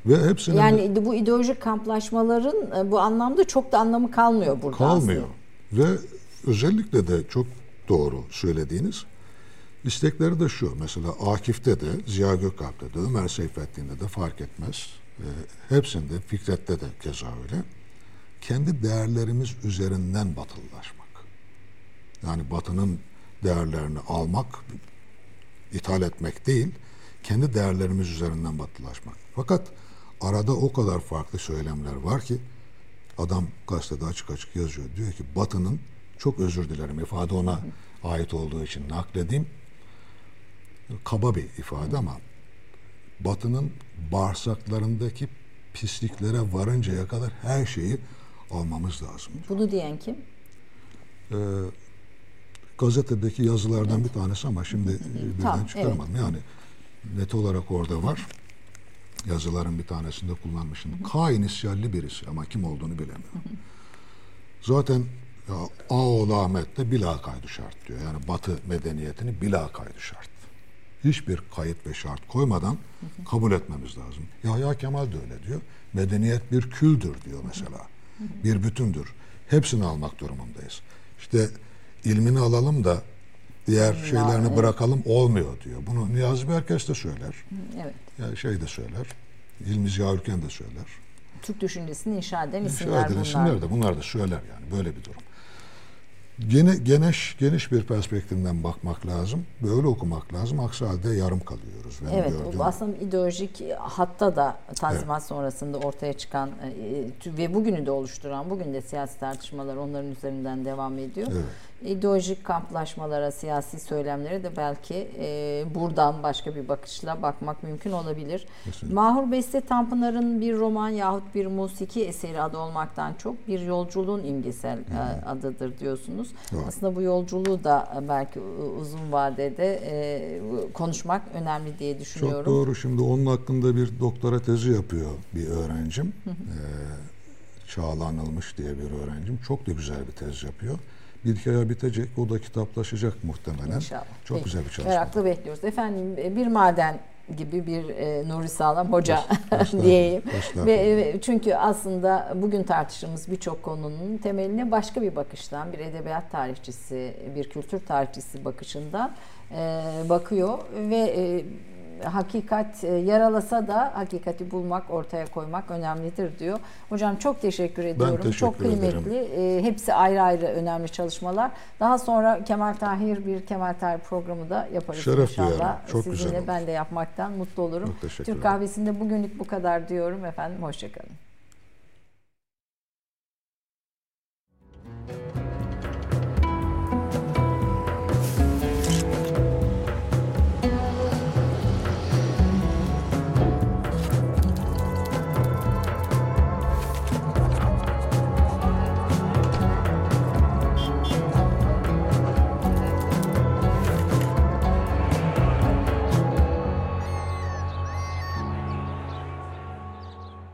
Ve hepsinin de Yani bu ideolojik kamplaşmaların e, bu anlamda çok da anlamı kalmıyor burada kalmıyor. aslında. Ve özellikle de çok doğru söylediğiniz istekleri de şu. Mesela Akif'te de, Ziya Gökalp'te de, Ömer Seyfettin'de de fark etmez. Ee, hepsinde, Fikret'te de keza öyle. Kendi değerlerimiz üzerinden batılılaşmak. Yani batının değerlerini almak, ithal etmek değil, kendi değerlerimiz üzerinden batılılaşmak. Fakat arada o kadar farklı söylemler var ki adam gazetede açık açık yazıyor. Diyor ki Batı'nın çok özür dilerim ifade ona ait olduğu için nakledeyim. Kaba bir ifade ama Batı'nın bağırsaklarındaki pisliklere varıncaya kadar her şeyi almamız lazım. Bunu diyen kim? Ee, gazetedeki yazılardan bir tanesi ama şimdi birden Tamam, çıkaramadım. Yani net olarak orada var. Yazıların bir tanesinde kullanmışım. K inisyalli birisi ama kim olduğunu bilemiyorum. Zaten ya, Ağoğlu Ahmet de bila kaydı şart diyor. Yani Batı medeniyetini bila kaydı şart. Hiçbir kayıt ve şart koymadan kabul etmemiz lazım. Yahya Kemal de öyle diyor. Medeniyet bir küldür diyor mesela. Bir bütündür. Hepsini almak durumundayız. İşte ilmini alalım da diğer şeylerini evet. bırakalım olmuyor diyor. Bunu Niyazi Berkes de söyler. Evet. Ya şey de söyler. İlmi Ziya Ülken de söyler. Türk düşüncesini inşa eden İnşa isimler edilen bunlar. isimler de bunlar da söyler yani böyle bir durum. Gene, geniş geniş bir perspektiften bakmak lazım. Böyle okumak lazım. Aksi halde yarım kalıyoruz. Benim Evet, gördüğüm. bu aslında ideolojik hatta da Tanzimat sonrasında ortaya çıkan e, tü- ve bugünü de oluşturan, bugün de siyasi tartışmalar onların üzerinden devam ediyor. Evet. İdeolojik kamplaşmalara, siyasi söylemlere de belki e, buradan başka bir bakışla bakmak mümkün olabilir. Kesinlikle. Mahur Beste Tanpınar'ın bir roman yahut bir musiki eseri adı olmaktan çok bir yolculuğun imgesel e, adıdır diyorsunuz. Doğru. Aslında bu yolculuğu da e, belki uzun vadede e, konuşmak önemli diye düşünüyorum. Çok doğru. Şimdi onun hakkında bir doktora tezi yapıyor bir öğrencim. Ee, Çağla Anılmış diye bir öğrencim. Çok da güzel bir tez yapıyor. Bir iki aya bitecek. O da kitaplaşacak muhtemelen. İnşallah. Çok Peki. güzel bir çalışma. Merakla bekliyoruz. Efendim e, bir maden gibi bir e, Nuri Sağlam Hoca Estağfurullah, diyeyim. estağfurullah. Ve, ve çünkü aslında bugün tartıştığımız birçok konunun temeline başka bir bakıştan, bir edebiyat tarihçisi, bir kültür tarihçisi bakışından e, bakıyor ve e, hakikat e, yaralasa da hakikati bulmak, ortaya koymak önemlidir diyor. Hocam çok teşekkür ediyorum. teşekkür çok ederim. kıymetli. E, hepsi ayrı ayrı önemli çalışmalar. Daha sonra Kemal Tahir bir Kemal Tahir programı da yaparız Şeref inşallah. duyarım. Çok Sizinle güzel olur. ben de yapmaktan mutlu olurum. Türk ederim. kahvesinde bugünlük bu kadar diyorum efendim. Hoşçakalın.